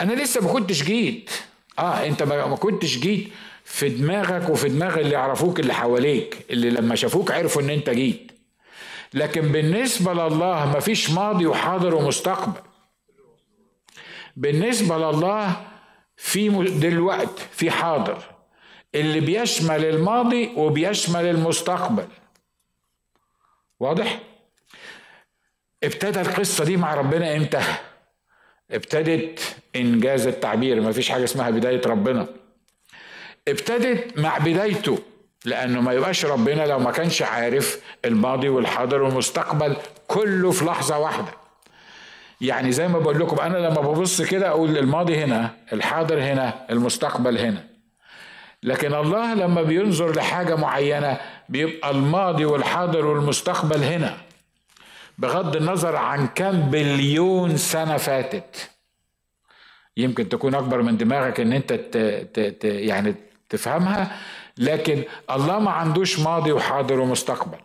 أنا لسه ما كنتش جيت. آه أنت ما كنتش جيت في دماغك وفي دماغ اللي يعرفوك اللي حواليك اللي لما شافوك عرفوا إن أنت جيت. لكن بالنسبة لله ما فيش ماضي وحاضر ومستقبل. بالنسبة لله في دلوقتي في حاضر. اللي بيشمل الماضي وبيشمل المستقبل. واضح؟ ابتدى القصة دي مع ربنا إمتى؟ ابتدت إنجاز التعبير ما فيش حاجة اسمها بداية ربنا. ابتدت مع بدايته لأنه ما يبقاش ربنا لو ما كانش عارف الماضي والحاضر والمستقبل كله في لحظة واحدة. يعني زي ما بقول لكم أنا لما ببص كده أقول الماضي هنا الحاضر هنا المستقبل هنا. لكن الله لما بينظر لحاجة معينة بيبقى الماضي والحاضر والمستقبل هنا. بغض النظر عن كم بليون سنة فاتت. يمكن تكون أكبر من دماغك إن أنت ت ت ت يعني تفهمها لكن الله ما عندوش ماضي وحاضر ومستقبل.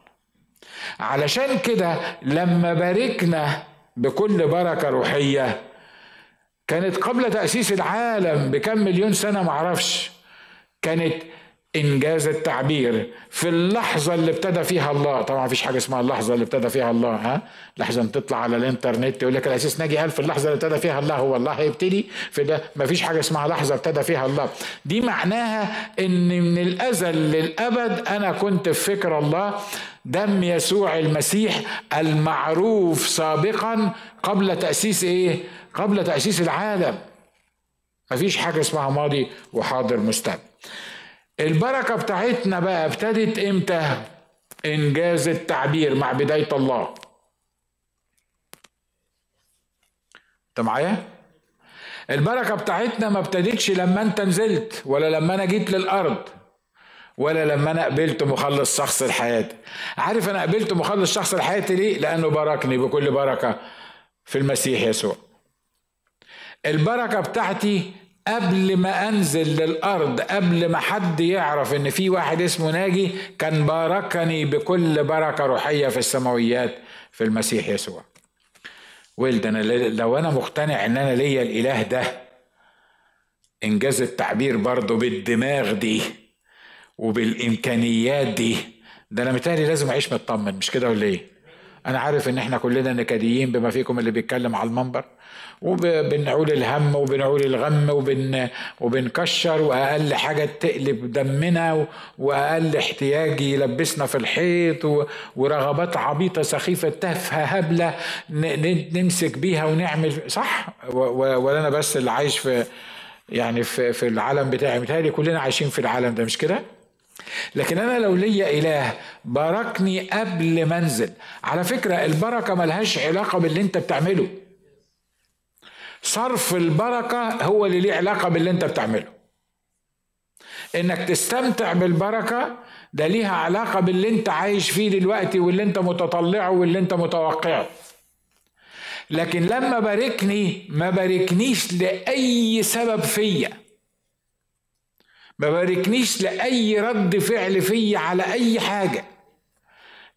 علشان كده لما باركنا بكل بركة روحية كانت قبل تأسيس العالم بكم مليون سنة معرفش كانت إنجاز التعبير في اللحظة اللي ابتدى فيها الله. طبعا مفيش حاجة اسمها اللحظة اللي ابتدى فيها الله ها؟ لحظة تطلع على الإنترنت يقول لك الاساس ناجي قال في اللحظة اللي ابتدى فيها الله هو الله هيبتدي في ده. مفيش حاجة اسمها لحظة ابتدى فيها الله. دي معناها إن من الأزل للأبد أنا كنت في فكر الله. دم يسوع المسيح المعروف سابقا قبل تأسيس إيه؟ قبل تأسيس العالم. مفيش حاجة اسمها ماضي وحاضر مستقبل. البركة بتاعتنا بقى ابتدت إمتى؟ إنجاز التعبير مع بداية الله. انت معايا؟ البركة بتاعتنا ما ابتدتش لما انت نزلت ولا لما أنا جيت للأرض ولا لما أنا قبلت مخلص شخص لحياتي عارف أنا قبلت مخلص شخص لحياتي ليه؟ لأنه باركني بكل بركة في المسيح يسوع. البركة بتاعتي قبل ما أنزل للأرض قبل ما حد يعرف إن في واحد اسمه ناجي كان باركني بكل بركة روحية في السماويات في المسيح يسوع ولد أنا لو أنا مقتنع إن أنا ليا الإله ده إنجاز التعبير برضه بالدماغ دي وبالإمكانيات دي ده أنا متهيألي لازم أعيش مطمن مش كده ولا إيه؟ أنا عارف إن إحنا كلنا نكديين بما فيكم اللي بيتكلم على المنبر وبنعول الهم وبنعول الغم وبن وبنكشر وأقل حاجة تقلب دمنا وأقل احتياج يلبسنا في الحيط ورغبات عبيطة سخيفة تافهة هبلة نمسك بيها ونعمل صح ولا أنا بس اللي عايش في يعني في, في العالم بتاعي متهيألي كلنا عايشين في العالم ده مش كده؟ لكن أنا لو ليا إله باركني قبل ما أنزل. على فكرة البركة ملهاش علاقة باللي أنت بتعمله. صرف البركة هو اللي ليه علاقة باللي أنت بتعمله. إنك تستمتع بالبركة ده ليها علاقة باللي أنت عايش فيه دلوقتي واللي أنت متطلعه واللي أنت متوقعه. لكن لما باركني ما باركنيش لأي سبب فيا. ما باركنيش لأي رد فعل فيا على أي حاجة.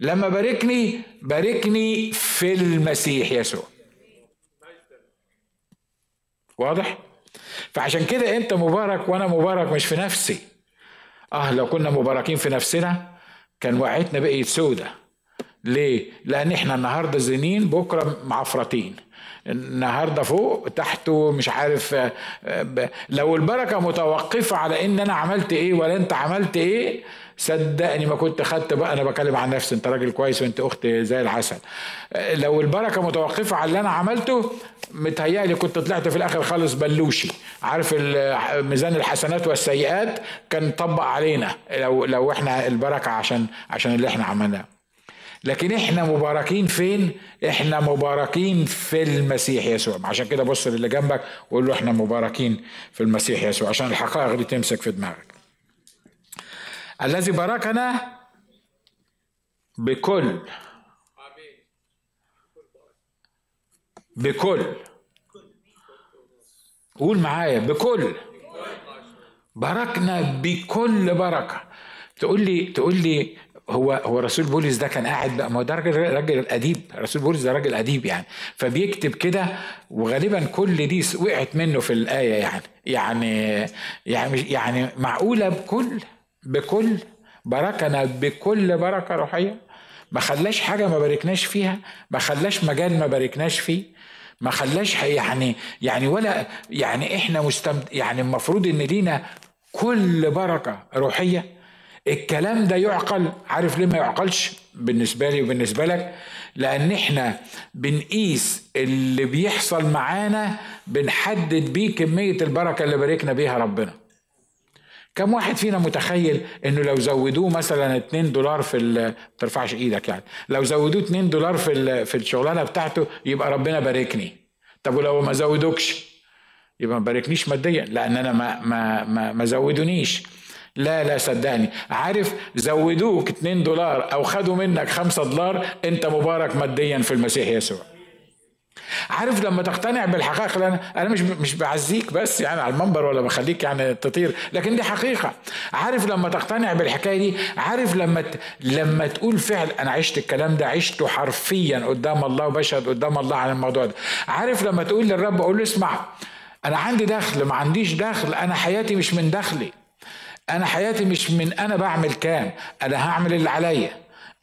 لما باركني باركني في المسيح يسوع. واضح؟ فعشان كده أنت مبارك وأنا مبارك مش في نفسي. آه لو كنا مباركين في نفسنا كان وقعتنا بقيت سودة. ليه؟ لأن إحنا النهارده زنين بكرة معفرتين. النهارده فوق تحته مش عارف آه، لو البركة متوقفة على إن أنا عملت إيه ولا أنت عملت إيه صدقني ما كنت خدت بقى أنا بكلم عن نفسي أنت راجل كويس وأنت أخت زي العسل. آه، لو البركة متوقفة على اللي أنا عملته متهيألي كنت طلعت في الآخر خالص بلوشي. عارف ميزان الحسنات والسيئات؟ كان طبق علينا لو لو إحنا البركة عشان عشان اللي إحنا عملناه. لكن إحنا مباركين فين؟ إحنا مباركين في المسيح يسوع. عشان كده بص للي جنبك وقول له إحنا مباركين في المسيح يسوع. عشان الحقائق دي تمسك في دماغك. الذي باركنا بكل. بكل. قول معايا بكل. باركنا بكل بركة. تقول لي تقول لي هو هو رسول بولس ده كان قاعد بقى ما هو ده راجل راجل اديب رسول بولس ده راجل أديب يعني. فبيكتب كده وغالبا كل دي وقعت منه في الآية يعني. يعني يعني يعني معقولة بكل بكل باركنا بكل بركة روحية. ما خلاش حاجة ما باركناش فيها ما خلاش مجال ما باركناش فيه ما خلاش يعني يعني ولا يعني إحنا مستمد يعني المفروض إن لينا كل بركة روحية. الكلام ده يعقل. عارف ليه ما يعقلش؟ بالنسبة لي وبالنسبة لك. لأن إحنا بنقيس اللي بيحصل معانا بنحدد بيه كمية البركة اللي باركنا بيها ربنا. كم واحد فينا متخيل إنه لو زودوه مثلا 2 دولار في ما ترفعش إيدك يعني. لو زودوه 2 دولار في في الشغلانة بتاعته يبقى ربنا باركني. طب ولو ما زودوكش؟ يبقى ما باركنيش ماديا. لأن أنا ما ما ما, ما زودونيش. لا لا صدقني. عارف زودوك 2 دولار أو خدوا منك 5 دولار أنت مبارك ماديا في المسيح يسوع. عارف لما تقتنع بالحقائق أنا مش مش بعزيك بس يعني على المنبر ولا بخليك يعني تطير لكن دي حقيقة. عارف لما تقتنع بالحكاية دي عارف لما ت... لما تقول فعل أنا عشت الكلام ده عشته حرفيا قدام الله وبشهد قدام الله عن الموضوع ده. عارف لما تقول للرب أقول له اسمع أنا عندي دخل ما عنديش دخل أنا حياتي مش من دخلي. أنا حياتي مش من أنا بعمل كام أنا هعمل اللي عليا.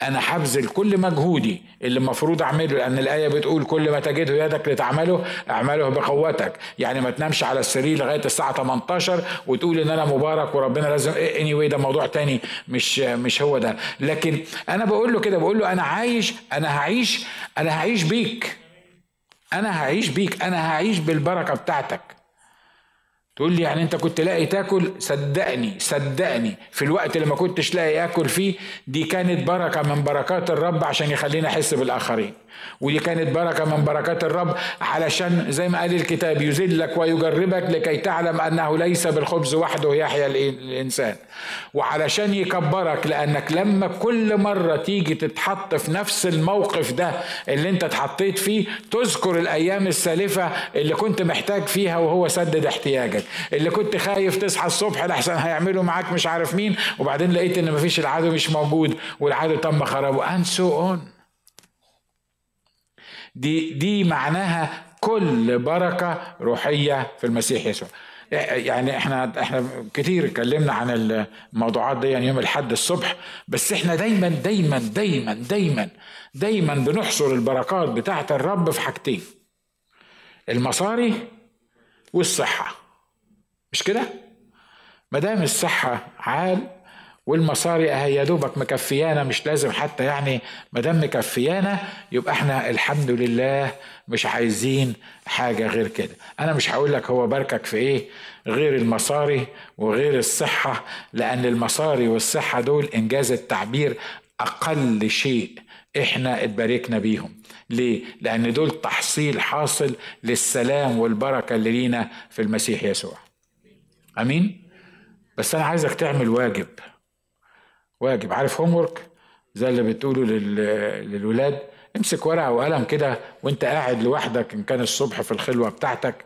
أنا هبذل كل مجهودي اللي المفروض أعمله لأن الآية بتقول كل ما تجده يدك لتعمله اعمله بقوتك. يعني ما تنامش على السرير لغاية الساعة 18 وتقول إن أنا مبارك وربنا لازم اني anyway ده موضوع تاني مش مش هو ده. لكن أنا بقول له كده بقول له أنا عايش أنا هعيش أنا هعيش بيك. أنا هعيش بيك أنا هعيش بالبركة بتاعتك. تقول لي يعني انت كنت لاقي تاكل؟ صدقني صدقني. في الوقت اللي ما كنتش لاقي اكل فيه دي كانت بركة من بركات الرب عشان يخليني أحس بالآخرين. ودي كانت بركة من بركات الرب علشان زي ما قال الكتاب يذلك ويجربك لكي تعلم أنه ليس بالخبز وحده يحيا الإنسان. وعلشان يكبرك لأنك لما كل مرة تيجي تتحط في نفس الموقف ده اللي انت اتحطيت فيه تذكر الأيام السالفة اللي كنت محتاج فيها وهو سدد احتياجك. اللي كنت خايف تصحى الصبح لحسن هيعملوا معاك مش عارف مين وبعدين لقيت إن مفيش العدو مش موجود والعدو تم خرابه. And so on. دي دي معناها كل بركة روحية في المسيح يسوع. يعني إحنا إحنا كتير اتكلمنا عن الموضوعات دي يعني يوم الحد الصبح بس إحنا دايما دايما دايما دايما دايما بنحصر البركات بتاعه الرب في حاجتين المصاري والصحة. مش كده ما دام الصحة عال والمصاري أهي يا دوبك مكفيانا مش لازم حتى يعني ما دام مكفيانا يبقى إحنا الحمد لله مش عايزين حاجة غير كده أنا مش هقول لك هو باركك في إيه غير المصاري وغير الصحة لأن المصاري والصحة دول إنجاز التعبير أقل شيء إحنا اتباركنا بيهم ليه؟ لأن دول تحصيل حاصل للسلام والبركة اللي لينا في المسيح يسوع. أمين؟ بس أنا عايزك تعمل واجب. واجب. عارف هوم ورك زي اللي بتقوله للولاد. امسك ورقة وقلم كده وأنت قاعد لوحدك إن كان الصبح في الخلوة بتاعتك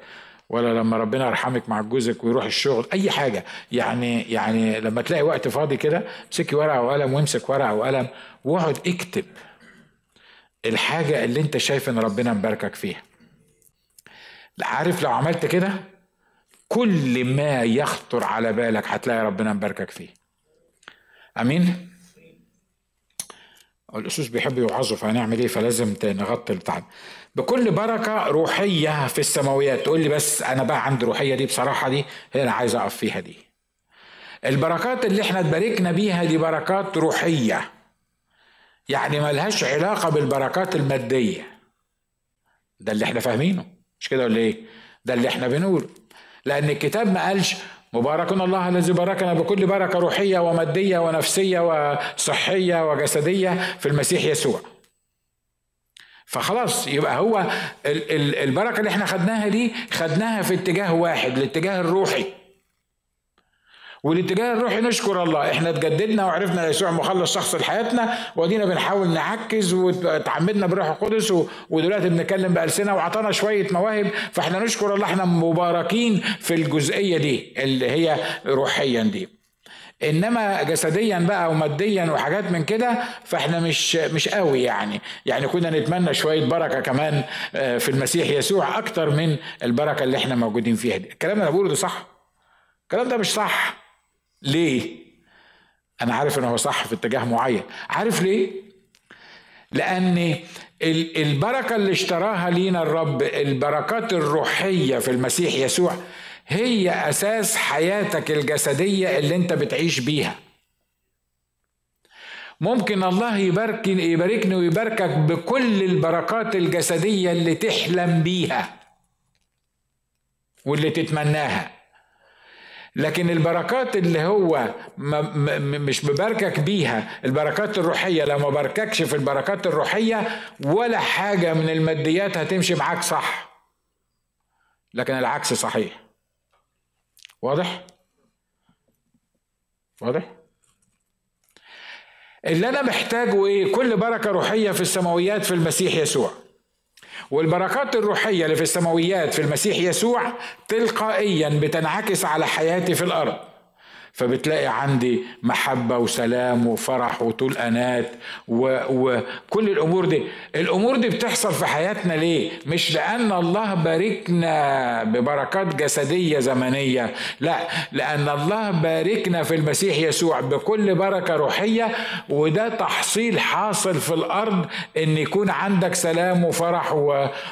ولا لما ربنا يرحمك مع جوزك ويروح الشغل أي حاجة. يعني يعني لما تلاقي وقت فاضي كده امسكي ورقة وقلم وامسك ورقة وقلم واقعد اكتب الحاجة اللي أنت شايف إن ربنا مباركك فيها. عارف لو عملت كده؟ كل ما يخطر على بالك هتلاقي ربنا مباركك فيه. أمين؟ الاسوس بيحبوا يوعظوا فهنعمل إيه؟ فلازم نغطي البتاع بكل بركة روحية في السماويات. تقول لي بس أنا بقى عندي روحية دي بصراحة دي هي أنا عايز أقف فيها دي. البركات اللي إحنا اتباركنا بيها دي بركات روحية. يعني ملهاش علاقة بالبركات المادية. ده اللي إحنا فاهمينه. مش كده ولا إيه؟ ده اللي إحنا بنقول لأن الكتاب ما قالش مبارك الله الذي باركنا بكل بركة روحية ومادية ونفسية وصحية وجسدية في المسيح يسوع. فخلاص يبقى هو البركة اللي إحنا خدناها دي خدناها في اتجاه واحد الاتجاه الروحي. والاتجاه الروحي نشكر الله. إحنا اتجددنا وعرفنا يسوع مخلص شخص لحياتنا وادينا بنحاول نعكز وتعمدنا بروح القدس ودلوقتي بنتكلم بألسنة وعطانا شوية مواهب. فإحنا نشكر الله إحنا مباركين في الجزئية دي اللي هي روحيا دي. إنما جسديا بقى وماديا وحاجات من كده فإحنا مش مش قوي يعني. يعني كنا نتمنى شوية بركة كمان آه، في المسيح يسوع أكتر من البركة اللي إحنا موجودين فيها دي. الكلام اللي أنا بقوله ده صح؟ الكلام ده مش صح. ليه؟ أنا عارف إن هو صح في اتجاه معين. عارف ليه؟ لأن البركة اللي اشتراها لينا الرب البركات الروحية في المسيح يسوع هي أساس حياتك الجسدية اللي أنت بتعيش بيها. ممكن الله يبارك يباركني ويباركك بكل البركات الجسدية اللي تحلم بيها واللي تتمناها. لكن البركات اللي هو مش مباركك بيها البركات الروحية. لو ما بارككش في البركات الروحية ولا حاجة من الماديات هتمشي معاك صح. لكن العكس صحيح. واضح؟ واضح؟ اللي أنا محتاجه إيه؟ كل بركة روحية في السماويات في المسيح يسوع. والبركات الروحية اللي في السماويات في المسيح يسوع تلقائيا بتنعكس على حياتي في الأرض. فبتلاقي عندي محبة وسلام وفرح وطول أنات وكل الأمور دي. الأمور دي بتحصل في حياتنا ليه؟ مش لأن الله باركنا ببركات جسدية زمنية. لا لأن الله باركنا في المسيح يسوع بكل بركة روحية وده تحصيل حاصل في الأرض إن يكون عندك سلام وفرح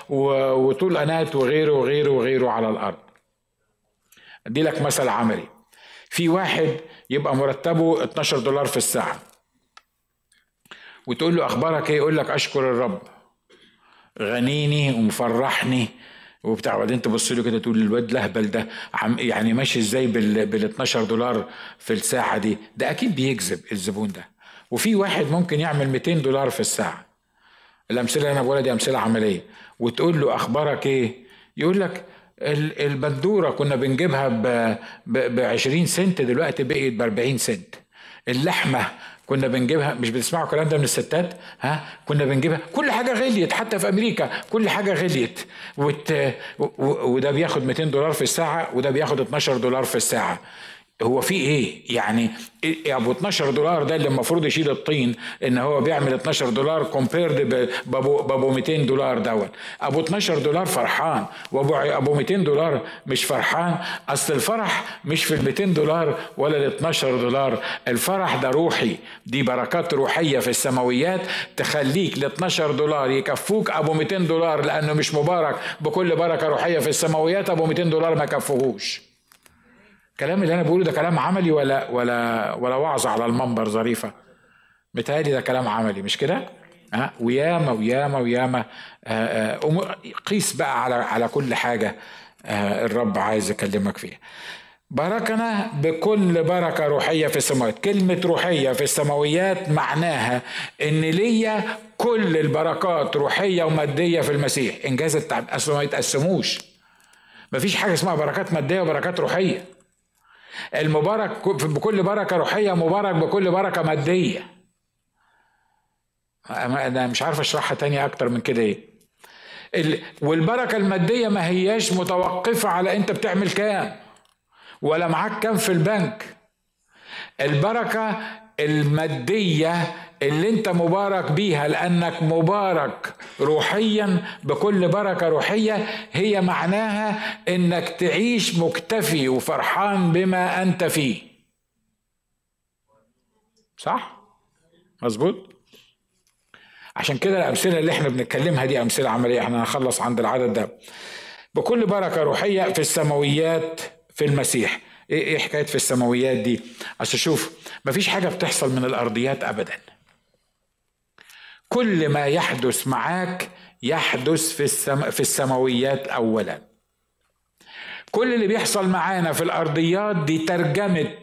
وطول أنات وغيره وغيره وغيره على الأرض. أدي لك مثل عملي. في واحد يبقى مرتبه 12 دولار في الساعة. وتقول له أخبارك إيه؟ يقول لك أشكر الرب. غنيني ومفرحني وبتاع. وبعدين تبص له كده تقول الواد الاهبل ده يعني ماشي إزاي بال بال 12 دولار في الساعة دي؟ ده أكيد بيجذب الزبون ده. وفي واحد ممكن يعمل 200 دولار في الساعة. الأمثلة اللي أنا بقولها دي أمثلة عملية. وتقول له أخبارك إيه؟ يقول لك البندورة كنا بنجيبها ب 20 سنت دلوقتي بقيت ب 40 سنت. اللحمة كنا بنجيبها مش بتسمعوا الكلام ده من الستات؟ ها؟ كنا بنجيبها. كل حاجة غليت حتى في أمريكا كل حاجة غليت. وت... وده بياخد 200 دولار في الساعة وده بياخد 12 دولار في الساعة. هو في إيه؟ يعني أبو 12 دولار ده اللي المفروض يشيل الطين إن هو بيعمل 12 دولار كومبيرد بابو بابو 200 دولار دوت. أبو 12 دولار فرحان. وأبو أبو 200 دولار مش فرحان. أصل الفرح مش في ال 200 دولار ولا ال 12 دولار. الفرح ده روحي. دي بركات روحية في السماويات تخليك ال 12 دولار يكفوك أبو 200 دولار لأنه مش مبارك بكل بركة روحية في السماويات. أبو 200 دولار ما كفوهوش الكلام اللي أنا بقوله ده كلام عملي ولا ولا ولا وعظ على المنبر ظريفة. متهيألي ده كلام عملي مش كده؟ ها؟ وياما وياما وياما. آه، آه، قيس بقى على على كل حاجة آه، الرب عايز يكلمك فيها. باركنا بكل بركة روحية في السماوات. كلمة روحية في السماويات معناها إن ليا كل البركات روحية ومادية في المسيح. إنجاز التعب اصل ما يتقسموش. مفيش حاجة اسمها بركات مادية وبركات روحية. المبارك بكل بركة روحية مبارك بكل بركة مادية. أنا مش عارف أشرحها تاني أكتر من كده إيه. والبركة المادية ما هياش متوقفة على أنت بتعمل كام ولا معاك كام في البنك. البركة المادية اللي انت مبارك بيها لأنك مبارك روحيا بكل بركة روحية هي معناها إنك تعيش مكتفي وفرحان بما أنت فيه. صح؟ مظبوط؟ عشان كده الأمثلة اللي إحنا بنتكلمها دي أمثلة عملية. إحنا هنخلص عند العدد ده. بكل بركة روحية في السماويات في المسيح. إيه إيه حكاية في السماويات دي؟ عشان شوف مفيش حاجة بتحصل من الأرضيات ابدا. كل ما يحدث معاك يحدث في السم... في السماويات اولا. كل اللي بيحصل معانا في الأرضيات دي ترجمة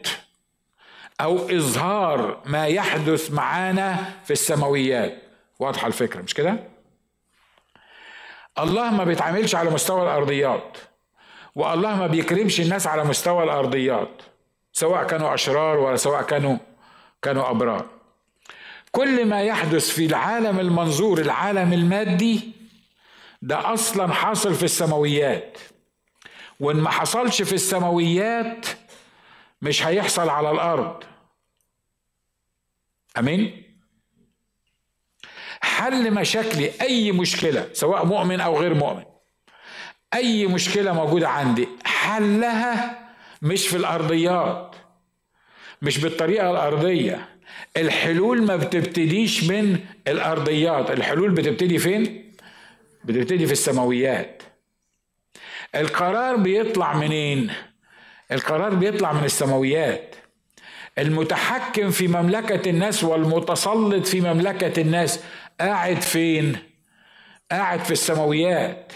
أو إظهار ما يحدث معانا في السماويات. واضحة الفكرة مش كده؟ الله ما بيتعاملش على مستوى الأرضيات والله ما بيكرمش الناس على مستوى الأرضيات سواء كانوا أشرار ولا سواء كانوا كانوا أبرار. كل ما يحدث في العالم المنظور العالم المادي ده أصلا حاصل في السماويات. وإن ما حصلش في السماويات مش هيحصل على الأرض. آمين؟ حل مشاكلي أي مشكلة سواء مؤمن أو غير مؤمن أي مشكلة موجودة عندي حلها مش في الأرضيات مش بالطريقة الأرضية. الحلول ما بتبتديش من الأرضيات. الحلول بتبتدي فين؟ بتبتدي في السماويات. القرار بيطلع منين؟ القرار بيطلع من السماويات. المتحكم في مملكة الناس والمتسلط في مملكة الناس قاعد فين؟ قاعد في السماويات.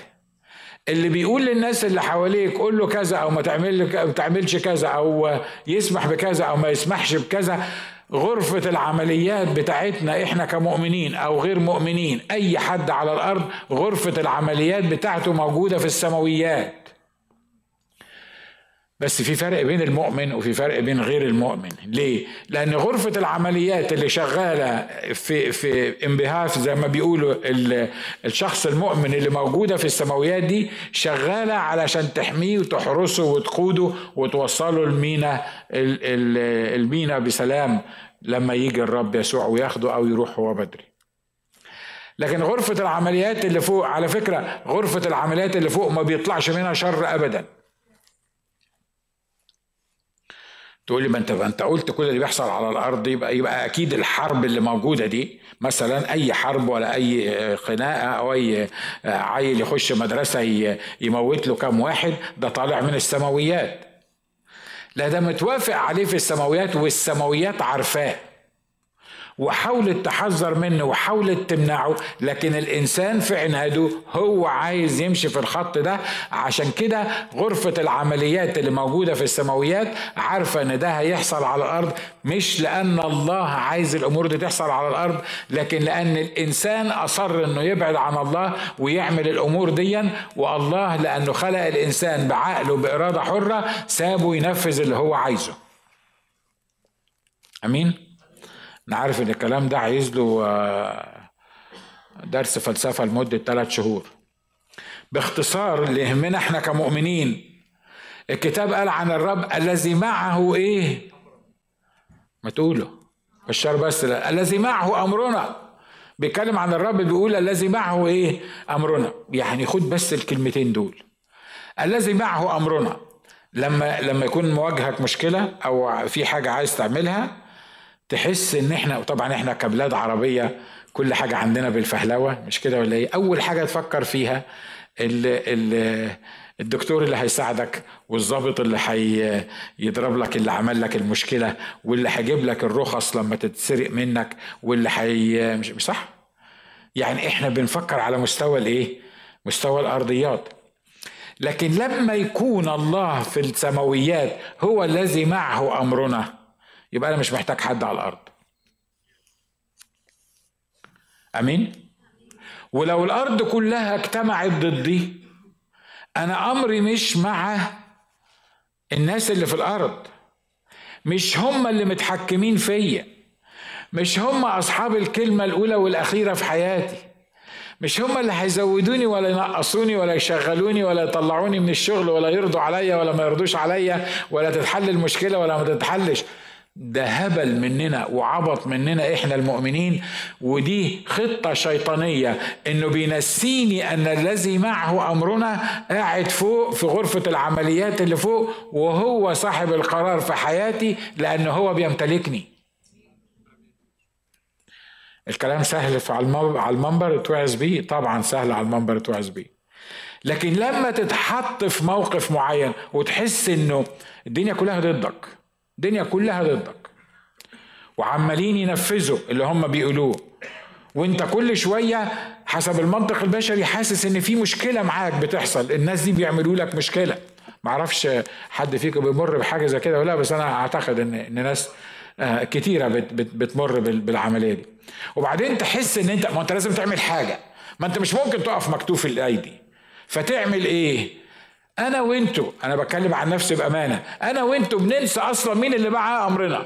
اللي بيقول للناس اللي حواليك قول له كذا أو ما تعمل تعملش كذا أو يسمح بكذا أو ما يسمحش بكذا غرفة العمليات بتاعتنا إحنا كمؤمنين أو غير مؤمنين أي حد على الأرض غرفة العمليات بتاعته موجودة في السماويات. بس في فرق بين المؤمن وفي فرق بين غير المؤمن. ليه؟ لأن غرفة العمليات اللي شغالة في في انبهاف زي ما بيقولوا الشخص المؤمن اللي موجودة في السماويات دي شغالة علشان تحميه وتحرسه وتقوده وتوصله المينا المينا بسلام لما يجي الرب يسوع وياخده أو يروح هو بدري. لكن غرفة العمليات اللي فوق على فكرة غرفة العمليات اللي فوق ما بيطلعش منها شر أبدا. تقول لي ما انت انت قلت كل اللي بيحصل على الأرض يبقى يبقى أكيد الحرب اللي موجودة دي مثلا أي حرب ولا أي خناقة أو أي عيل يخش مدرسة يموت له كام واحد ده طالع من السماويات. لا ده متوافق عليه في السماويات والسماويات عارفاه. وحاولت تحذر منه وحاولت تمنعه لكن الإنسان في عناده هو عايز يمشي في الخط ده. عشان كده غرفة العمليات اللي موجودة في السماويات عارفة إن ده هيحصل على الأرض مش لأن الله عايز الأمور دي تحصل على الأرض لكن لأن الإنسان أصر إنه يبعد عن الله ويعمل الأمور دي والله لأنه خلق الإنسان بعقله بإرادة حرة سابه ينفذ اللي هو عايزه. أمين؟ أنا عارف إن الكلام ده عايز له آه، درس فلسفة لمدة ثلاث شهور. باختصار اللي يهمنا إحنا كمؤمنين الكتاب قال عن الرب الذي معه إيه؟ ما تقوله. بشار بس لا. الذي معه أمرنا. بيتكلم عن الرب بيقول الذي معه إيه؟ أمرنا. يعني خد بس الكلمتين دول. الذي معه أمرنا. لما لما يكون مواجهك مشكلة أو في حاجة عايز تعملها تحس إن إحنا طبعا إحنا كبلاد عربية كل حاجة عندنا بالفهلوة مش كده ولا إيه؟ أول حاجة تفكر فيها ال ال الدكتور اللي هيساعدك والظابط اللي هيضرب لك اللي عمل لك المشكلة واللي هيجيب لك الرخص لما تتسرق منك واللي هي مش, صح؟ يعني إحنا بنفكر على مستوى الإيه؟ مستوى الأرضيات. لكن لما يكون الله في السماويات هو الذي معه أمرنا يبقى أنا مش محتاج حد على الأرض. أمين؟ ولو الأرض كلها اجتمعت ضدي أنا أمري مش مع الناس اللي في الأرض. مش هم اللي متحكمين فيا. مش هم أصحاب الكلمة الأولى والأخيرة في حياتي. مش هم اللي هيزودوني ولا ينقصوني ولا يشغلوني ولا يطلعوني من الشغل ولا يرضوا عليا ولا ما يرضوش عليا ولا تتحل المشكلة ولا ما تتحلش. ده هبل مننا وعبط مننا إحنا المؤمنين ودي خطة شيطانية إنه بينسيني أن الذي معه أمرنا قاعد فوق في غرفة العمليات اللي فوق وهو صاحب القرار في حياتي لأنه هو بيمتلكني. الكلام سهل على المنبر توعظ بيه؟ طبعا سهل على المنبر توعظ بيه. لكن لما تتحط في موقف معين وتحس إنه الدنيا كلها ضدك الدنيا كلها ضدك. وعمالين ينفذوا اللي هم بيقولوه. وانت كل شوية حسب المنطق البشري حاسس إن في مشكلة معاك بتحصل. الناس دي بيعملوا لك مشكلة. معرفش حد فيكم بيمر بحاجة زي كده ولا بس أنا أعتقد إن إن ناس آه، كتيرة بت بت بتمر بالعملية دي. وبعدين تحس إن أنت ما أنت لازم تعمل حاجة. ما أنت مش ممكن تقف مكتوف الايدي فتعمل إيه؟ أنا وانتو أنا بتكلم عن نفسي بأمانة أنا وانتو بننسى أصلا مين اللي معاه أمرنا.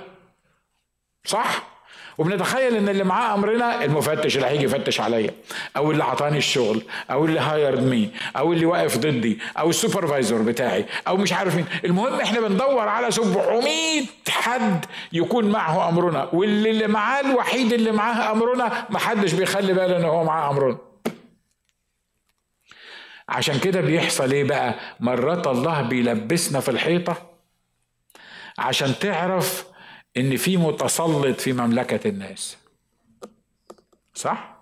صح؟ وبنتخيل إن اللي معاه أمرنا المفتش اللي هيجي يفتش عليا أو اللي عطاني الشغل أو اللي hired me أو اللي واقف ضدي أو ال supervisor بتاعي أو مش عارف مين. المهم إحنا بندور على 700 حد يكون معه أمرنا واللي اللي معاه الوحيد اللي معاه أمرنا محدش بيخلي باله إن هو معاه أمرنا. عشان كده بيحصل إيه بقى؟ مرات الله بيلبسنا في الحيطة عشان تعرف إن في متسلط في مملكة الناس. صح؟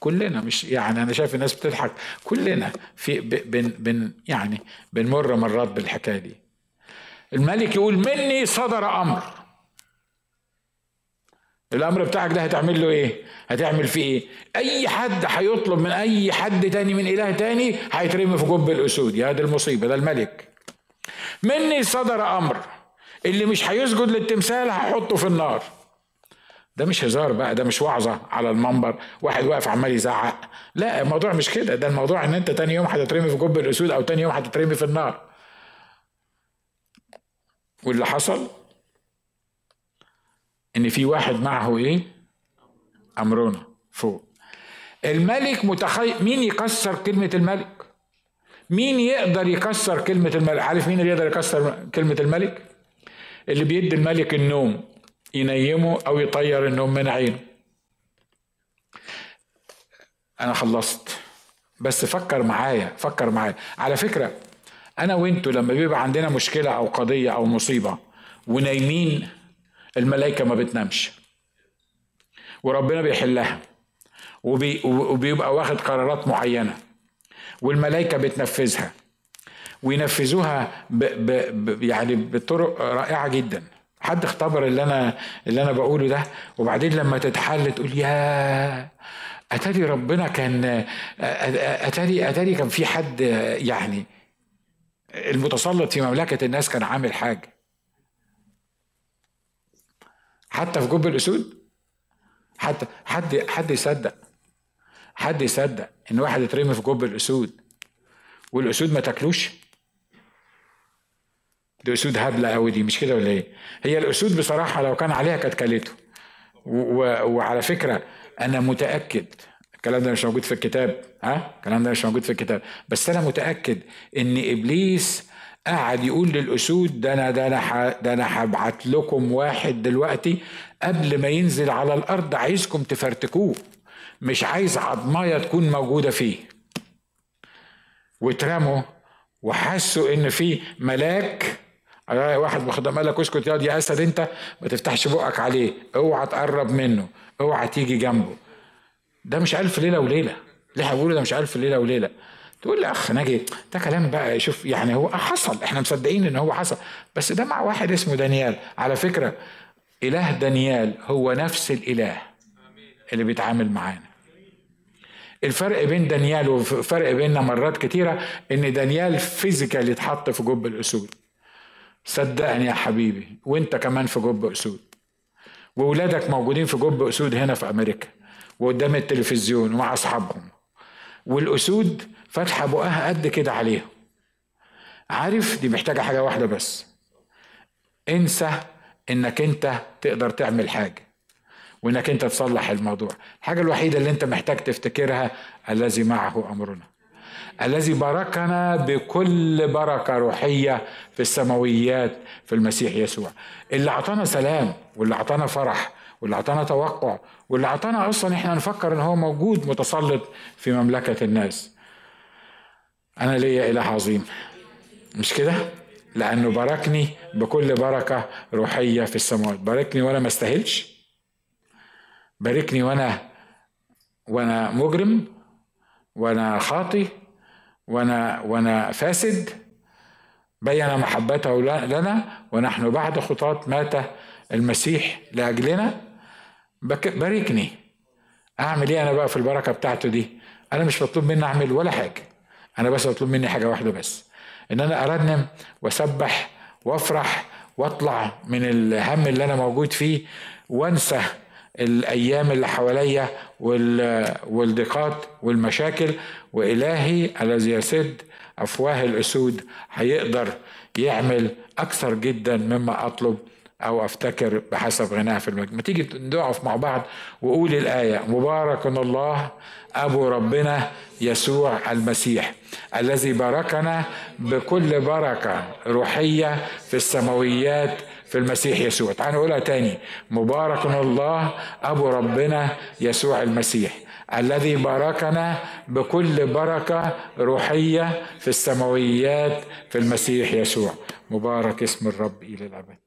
كلنا مش يعني أنا شايف الناس بتضحك. كلنا في بن بن يعني بنمر مرات بالحكاية دي. الملك يقول مني صدر أمر. الأمر بتاعك ده هتعمل له إيه؟ هتعمل فيه إيه؟ أي حد هيطلب من أي حد تاني من إله تاني هيترمي في جب الأسود. يا دي المصيبة ده الملك. مني صدر أمر. اللي مش هيسجد للتمثال هحطه في النار. ده مش هزار بقى ده مش وعظة على المنبر. واحد واقف عمال يزعق. لا الموضوع مش كده. ده الموضوع إن أنت تاني يوم هتترمي في جب الأسود أو تاني يوم هتترمي في النار. واللي حصل؟ إن في واحد معه إيه؟ أمرنا. فوق. الملك متخيل مين يكسر كلمة الملك؟ مين يقدر يكسر كلمة الملك؟ عارف مين اللي يقدر يكسر كلمة الملك؟ اللي بيدي الملك النوم ينيمه أو يطير النوم من عينه. أنا خلصت. بس فكر معايا فكر معايا. على فكرة أنا وأنتوا لما بيبقى عندنا مشكلة أو قضية أو مصيبة ونايمين الملائكة ما بتنامش. وربنا بيحلها. وبي وبيبقى واخد قرارات معينة. والملائكة بتنفذها. وينفذوها ب ب ب يعني بطرق رائعة جدا. حد اختبر اللي أنا اللي أنا بقوله ده؟ وبعدين لما تتحل تقول يا أتاري ربنا كان اتاري أتاري كان في حد يعني المتسلط في مملكة الناس كان عامل حاجة. حتى في جب الأسود؟ حتى حد حد يصدق. حد يصدق إن واحد يترمي في جب الأسود والأسود ما تاكلوش؟ دي أسود هبلة قوي دي مش كده ولا إيه؟ هي الأسود بصراحة لو كان عليها كانت كلته. وعلى فكرة أنا متأكد الكلام ده مش موجود في الكتاب ها؟ الكلام ده مش موجود في الكتاب. بس أنا متأكد إن إبليس قعد يقول للأسود ده أنا ده أنا ده أنا هبعت لكم واحد دلوقتي قبل ما ينزل على الأرض عايزكم تفرتكوه مش عايز عضمايه تكون موجودة فيه. واترموا وحسوا إن في ملاك. واحد مخدم قال لك اسكت يا اسد أنت ما تفتحش بقك عليه اوعى تقرب منه اوعى تيجي جنبه. ده مش ألف ليلة وليلة ليه هقول ده مش ألف ليلة وليلة. تقول لي أخ ناجي ده كلام بقى شوف يعني هو حصل إحنا مصدقين إن هو حصل بس ده مع واحد اسمه دانيال. على فكرة إله دانيال هو نفس الإله اللي بيتعامل معانا. الفرق بين دانيال وفرق بيننا مرات كتيرة إن دانيال فيزيكال يتحط في جب الأسود. صدقني يا حبيبي وإنت كمان في جب أسود. وولادك موجودين في جب أسود هنا في أمريكا وقدام التلفزيون ومع أصحابهم. والأسود فاتحه بقها قد كده عليهم. عارف دي محتاجة حاجة واحدة بس. انسى انك انت تقدر تعمل حاجة وانك انت تصلح الموضوع. الحاجة الوحيدة اللي انت محتاج تفتكرها الذي معه أمرنا. الذي باركنا بكل بركة روحية في السماويات في المسيح يسوع. اللي أعطانا سلام واللي أعطانا فرح واللي أعطانا توقع واللي أعطانا أصلا إحنا نفكر إن هو موجود متسلط في مملكة الناس. أنا ليا إله عظيم. مش كده؟ لأنه باركني بكل بركة روحية في السماوات. باركني وأنا ما استاهلش. باركني وأنا وأنا مجرم وأنا خاطي وأنا وأنا فاسد. بين محبته لنا ونحن بعد خطاة مات المسيح لأجلنا. باركني. أعمل إيه أنا بقى في البركة بتاعته دي؟ أنا مش مطلوب مني أعمل ولا حاجة. أنا بس مطلوب مني حاجة واحدة بس إن أنا أرنم وأسبح وأفرح وأطلع من الهم اللي أنا موجود فيه وأنسى الأيام اللي حواليا والضيقات والمشاكل. وإلهي الذي يسد أفواه الأسود هيقدر يعمل أكثر جدا مما أطلب أو أفتكر بحسب غناها في المجد. ما تيجي نقف مع بعض وقول الآية مبارك الله أبو ربنا يسوع المسيح الذي باركنا بكل بركة روحية في السماويات في المسيح يسوع. تعالوا نقولها تاني. مبارك الله أبو ربنا يسوع المسيح الذي باركنا بكل بركة روحية في السماويات في المسيح يسوع. مبارك اسم الرب إلى الأبد.